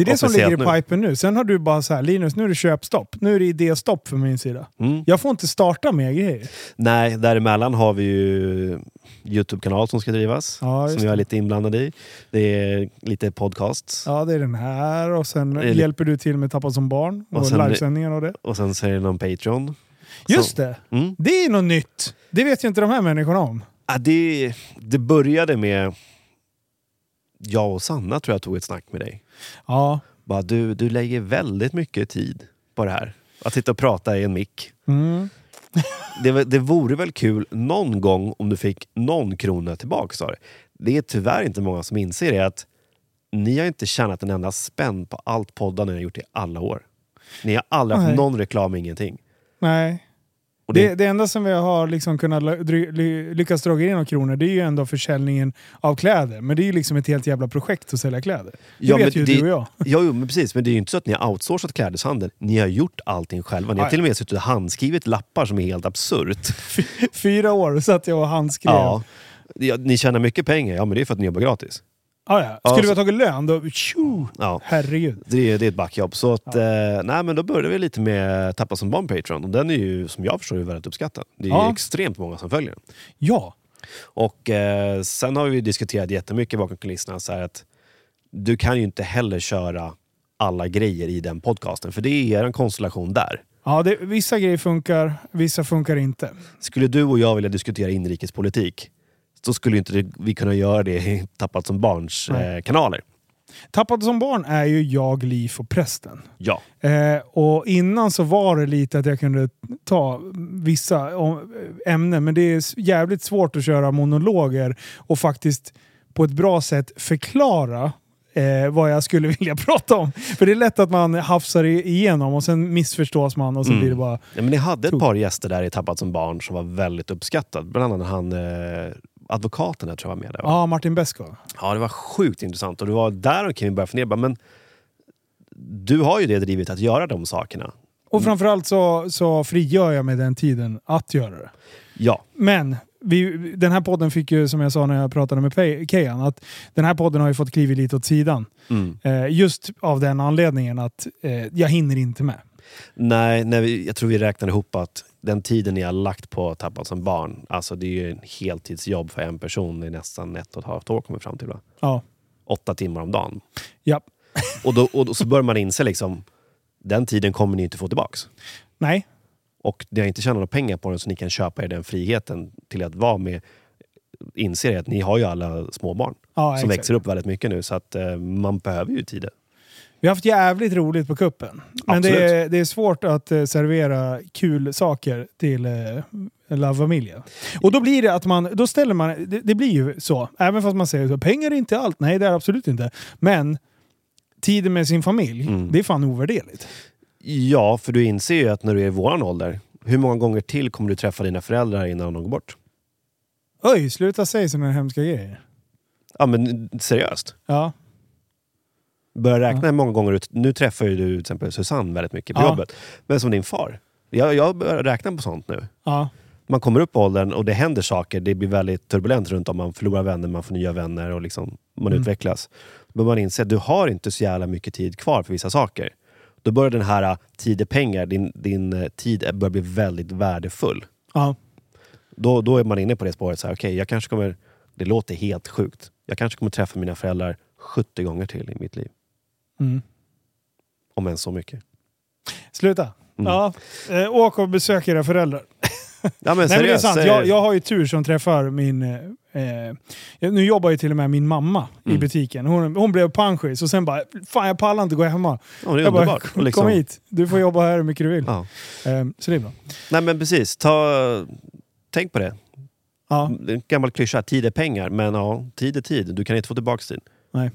Det är det som ligger i nu. pipen nu. Sen har du bara så här, Linus, nu är det köpstopp. Nu är det idéstopp från min sida. mm. Jag får inte starta mer grejer. Nej, däremellan har vi ju Youtube-kanal som ska drivas. Ja, som jag är lite inblandad i. Det är lite podcasts. Ja, det är den här och sen Det hjälper du till med Tappa som barn och, Och sen- och det. Och sen så är det någon Patreon. Just Så- det! Mm. Det är något nytt. Det vet ju inte de här människorna om. Ja, det, det började med... Jag och Sanna tror jag tog ett snack med dig. Ja. Bara, du, du lägger väldigt mycket tid på det här. Att sitta och prata i en mick. Mm. (laughs) Det, det vore väl kul någon gång om du fick någon krona tillbaka. Sa det. är tyvärr inte många som inser det att ni har inte tjänat en enda spänn på allt poddande ni har gjort i alla år. Ni har aldrig haft Nej. någon reklam, ingenting. Nej. Det, Det, det enda som vi har liksom kunnat lyckas dra in några kronor det är ju ändå försäljningen av kläder. Men det är ju liksom ett helt jävla projekt att sälja kläder. Det Ja, vet ju det- du och jag. (laughs) Ja, jo, men precis. Men det är ju inte så att ni har outsourcat klädeshandeln. Ni har gjort allting själva. Ni har till och med suttit och handskrivit lappar som är helt absurt. Fyra år satt jag och handskrev. Ja, ni tjänar mycket pengar, ja men det är för att ni jobbar gratis. Ah, ja. Ja, Skulle vi ha tagit lön då... Tjo, Ja, herregud. det är, det är ett backjobb. Så att, eh, nej, men då började vi lite med Tappa som barn Patreon. Och den är ju, som jag förstår, väldigt uppskattad. Det är Ja. extremt många som följer den. Ja. Och eh, sen har vi diskuterat jättemycket bakom kulisserna. Så att du kan ju inte heller köra alla grejer i den podcasten. För det är en konstellation där. Ja, det, vissa grejer funkar, vissa funkar inte. Skulle du och jag vilja diskutera inrikespolitik så skulle inte vi kunna göra det i Tappat som barns eh, kanaler. Tappad som barn är ju jag, Liv och prästen. Ja. Eh, och innan så var det lite att jag kunde ta vissa om- ämnen, men det är jävligt svårt att köra monologer och faktiskt på ett bra sätt förklara eh, vad jag skulle (laughs) vilja prata om. För det är lätt att man hafsar igenom och sen missförstås man och så Mm. blir det bara... Ja, men ni hade ett par gäster där i Tappat som barn som var väldigt uppskattad. Bland annat han eh, advokaten där tror jag var med. Där, va? Ja, Martin Besko. Ja, det var sjukt intressant. Och det var där vi började fundera. Men du har ju det drivet att göra de sakerna. Och framförallt så, så frigör jag mig den tiden att göra det. Ja. Men vi, den här podden fick ju, som jag sa när jag pratade med Kejan, att den här podden har ju fått kliva lite åt sidan. Mm. Eh, just av den anledningen att eh, jag hinner inte med. Nej, vi, jag tror vi räknade ihop att den tiden ni har lagt på Tappat som barn, alltså det är ju en heltidsjobb för en person i nästan ett och ett halvt år kommer fram till. Va? Ja. Åtta timmar om dagen. ja. (laughs) Och, då, och då, så börjar man inse liksom, den tiden kommer ni inte få tillbaks. Nej. Och ni har inte tjänat några pengar på den så ni kan köpa er den friheten till att vara med. Inser att ni har ju alla småbarn Ja, som exakt. växer upp väldigt mycket nu så att eh, man behöver ju tiden. Vi har haft jävligt roligt på kuppen. Men det är, det är svårt att eh, servera kul saker till eh, La Familia. Och då blir det att man, då ställer man, det, det blir ju så. Även fast man säger så, pengar är inte allt. Nej, det är absolut inte. Men tiden med sin familj, Mm. det är fan ovärderligt. Ja, för du inser ju att när du är i våran ålder, hur många gånger till kommer du träffa dina föräldrar innan de går bort? Oj, sluta säga sådana hemska grejer. Ja men seriöst. Ja. Börja räkna Ja. många gånger du... Nu träffar ju du till exempel Susanne väldigt mycket på Ja. jobbet. Men som din far. Jag, jag börjar räkna på sånt nu. Ja. Man kommer upp i åldern och det händer saker. Det blir väldigt turbulent runt om. Man förlorar vänner, man får nya vänner och liksom, man Mm. utvecklas. Men man inser att du har inte så jävla mycket tid kvar för vissa saker. Då börjar den här äh, tid är pengar, din, din äh, tid börjar bli väldigt värdefull. Ja. Då, då är man inne på det spåret. så här, Okej, jag kanske kommer... Det låter helt sjukt. Jag kanske kommer träffa mina föräldrar 70 gånger till i mitt liv. Mm. Om än så mycket. Sluta. Mm. Ja. Eh, åk och besök era föräldrar. (laughs) Ja, men Nej, men det är sant. Jag, jag har ju tur som träffar min... Eh, eh, nu jobbar ju till och med min mamma i Mm. butiken. Hon, hon blev panschis och sen bara “Fan jag pallar inte gå hemma”. ja, det är Jag bara. Och liksom- “Kom hit, du får jobba här hur mycket du vill”. Ja. Eh, så det är bra. Nej men precis, Ta, tänk på det. Ja. Det är en gammal klyscha, tid är pengar. Men ja, tid är tid. Du kan inte få tillbaka tid. Nej,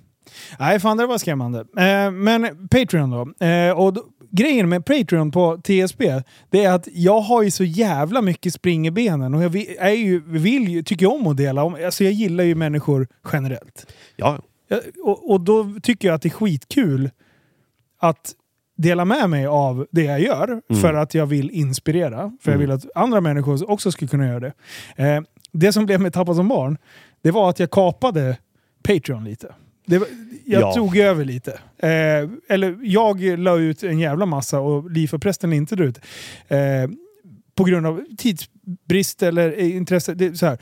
fan det var skrämmande. Eh, men Patreon då. Eh, och då, Grejen med Patreon på TSB, det är att jag har ju så jävla mycket spring i benen och jag vill, är ju, vill ju, tycker om att dela. om- Alltså jag gillar ju människor generellt. Ja, Jag, och, och då tycker jag att det är skitkul att dela med mig av det jag gör för att jag vill inspirera. För jag Mm. vill att andra människor också ska kunna göra det. Eh, det som blev med Tappa som barn, det var att jag kapade Patreon lite. Det jag Ja. tog över lite. Eh, eller jag la ut en jävla massa och Liv och prästen inte ut. Eh, på grund av tidsbrist eller intresse. Det, så här.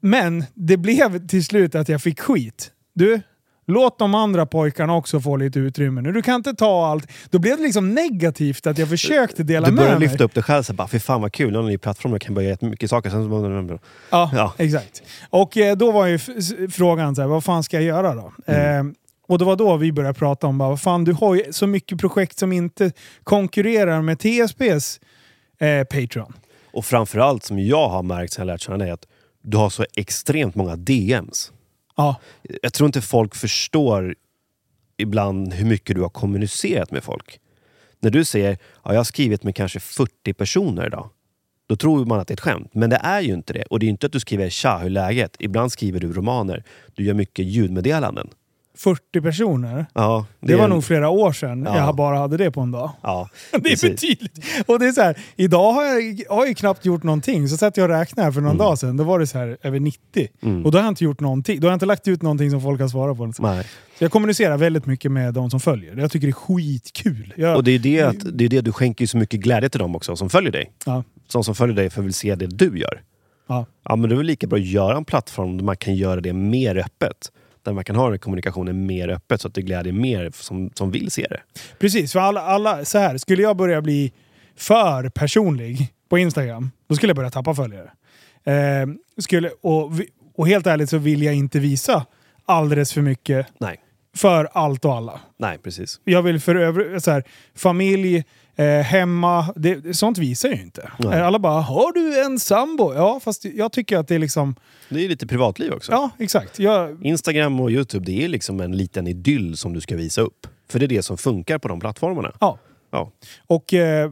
Men det blev till slut att jag fick skit. Du, låt de andra pojkarna också få lite utrymme nu. Du kan inte ta allt. Då blev det liksom negativt att jag försökte dela du med mig. lyfta upp dig själv. Så bara, Fy fan vad kul, nu har ni plattform jag kan börja göra mycket saker. Sen, så- Ja, Ja. exakt. Och eh, då var ju frågan så här, vad fan ska jag göra då? Mm. Eh, och det var då vi började prata om, bara, vad fan du har ju så mycket projekt som inte konkurrerar med TSBs eh, Patreon. Och framförallt som jag har märkt sen jag lärt känna dig, att du har så extremt många DMs. Ja, Jag tror inte folk förstår ibland hur mycket du har kommunicerat med folk. När du säger ja, jag har skrivit med kanske 40 personer idag. Då tror man att det är ett skämt. Men det är ju inte det. Och det är inte att du skriver “tja, hur är läget?” Ibland skriver du romaner. Du gör mycket ljudmeddelanden. 40 personer. Ja, Det, var är- nog flera år sedan Ja. jag bara hade det på en dag. Ja, (laughs) Det är precis. betydligt. Och det är så här, idag har jag, jag har ju knappt gjort någonting. Så satt jag och räknade här för någon dag sedan. Då var det så här över 90. Mm. Och då har jag inte gjort någonting. Då har jag inte lagt ut någonting som folk har svarat på. Så Nej. jag kommunicerar väldigt mycket med de som följer. Jag tycker det är skitkul. Jag, Och det är det, att, det är det du skänker så mycket glädje till dem också som följer dig. ja, De som följer dig för vill se det du gör. ja. Ja, men det är väl lika bra att göra en plattform där man kan göra det mer öppet. Där man kan ha kommunikationen mer öppet så att det glädjer mer som, som vill se det. Precis, för alla, alla, så här, skulle jag börja bli för personlig på Instagram, då skulle jag börja tappa följare. Eh, skulle, och, och helt ärligt så vill jag inte visa alldeles för mycket Nej, för allt och alla. nej precis. Jag vill för övrigt, så här, familj, eh, hemma, det, sånt visar ju inte. Nej. Eh, Alla bara “Har du en sambo?” Ja, fast jag tycker att det är liksom... Det är lite privatliv också. Ja, exakt. Jag, Instagram och Youtube, det är liksom en liten idyll som du ska visa upp. För det är det som funkar på de plattformarna. ja. Ja, Och eh,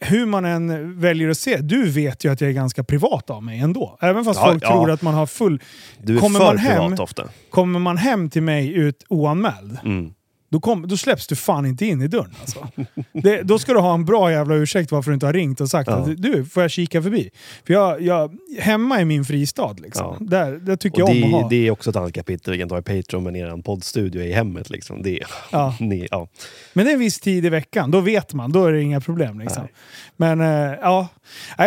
hur man än väljer att se, du vet ju att jag är ganska privat av mig ändå. Även fast Ja, folk ja. tror att man har full... du är Kommer för man hem- privat ofta. Kommer man hem till mig ut oanmäld, Mm. Då, kom, då släpps du fan inte in i dörren. Alltså. det, då ska du ha en bra jävla ursäkt varför du inte har ringt och sagt Ja. att du, får jag kika förbi? För jag, jag, hemma är min fristad. Liksom. Ja. Där, det tycker Och jag om att det, ha. det är också ett annat kapitel. Vi kan ta i Patreon, men er poddstudio i hemmet. Liksom. Det, Ja. (laughs) ni, ja. Men det är en viss tid i veckan, då vet man. Då är det inga problem. Liksom. Men eh, ja,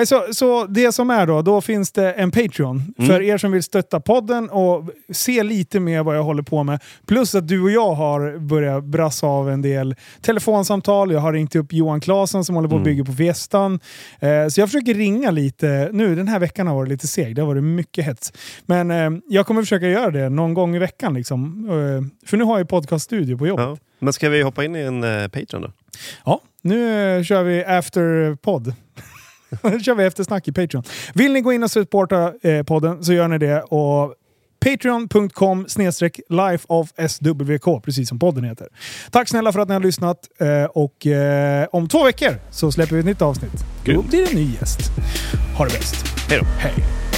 så, så det som är då, då finns det en Patreon. Mm. För er som vill stötta podden och se lite mer vad jag håller på med. Plus att du och jag har börjat brassa av en del telefonsamtal. Jag har ringt upp Johan Claesson som håller på att Mm. bygga på Fiestan. Eh, så jag försöker ringa lite. Nu den här veckan har varit lite seg, det har varit mycket hets. Men eh, jag kommer försöka göra det någon gång i veckan. Liksom. Eh, för nu har jag podcaststudio på jobbet. Ja. Men ska vi hoppa in i en eh, Patreon då? Ja, nu eh, kör vi after-podd. (laughs) nu kör vi eftersnack i Patreon. Vill ni gå in och supporta eh, podden så gör ni det. Och Patreon.com snedstreck lifeofswk, precis som podden heter. Tack snälla för att ni har lyssnat. Eh, och eh, om två veckor så släpper vi ett nytt avsnitt. Då blir det en ny gäst. Ha det bäst. Hej då! Hej!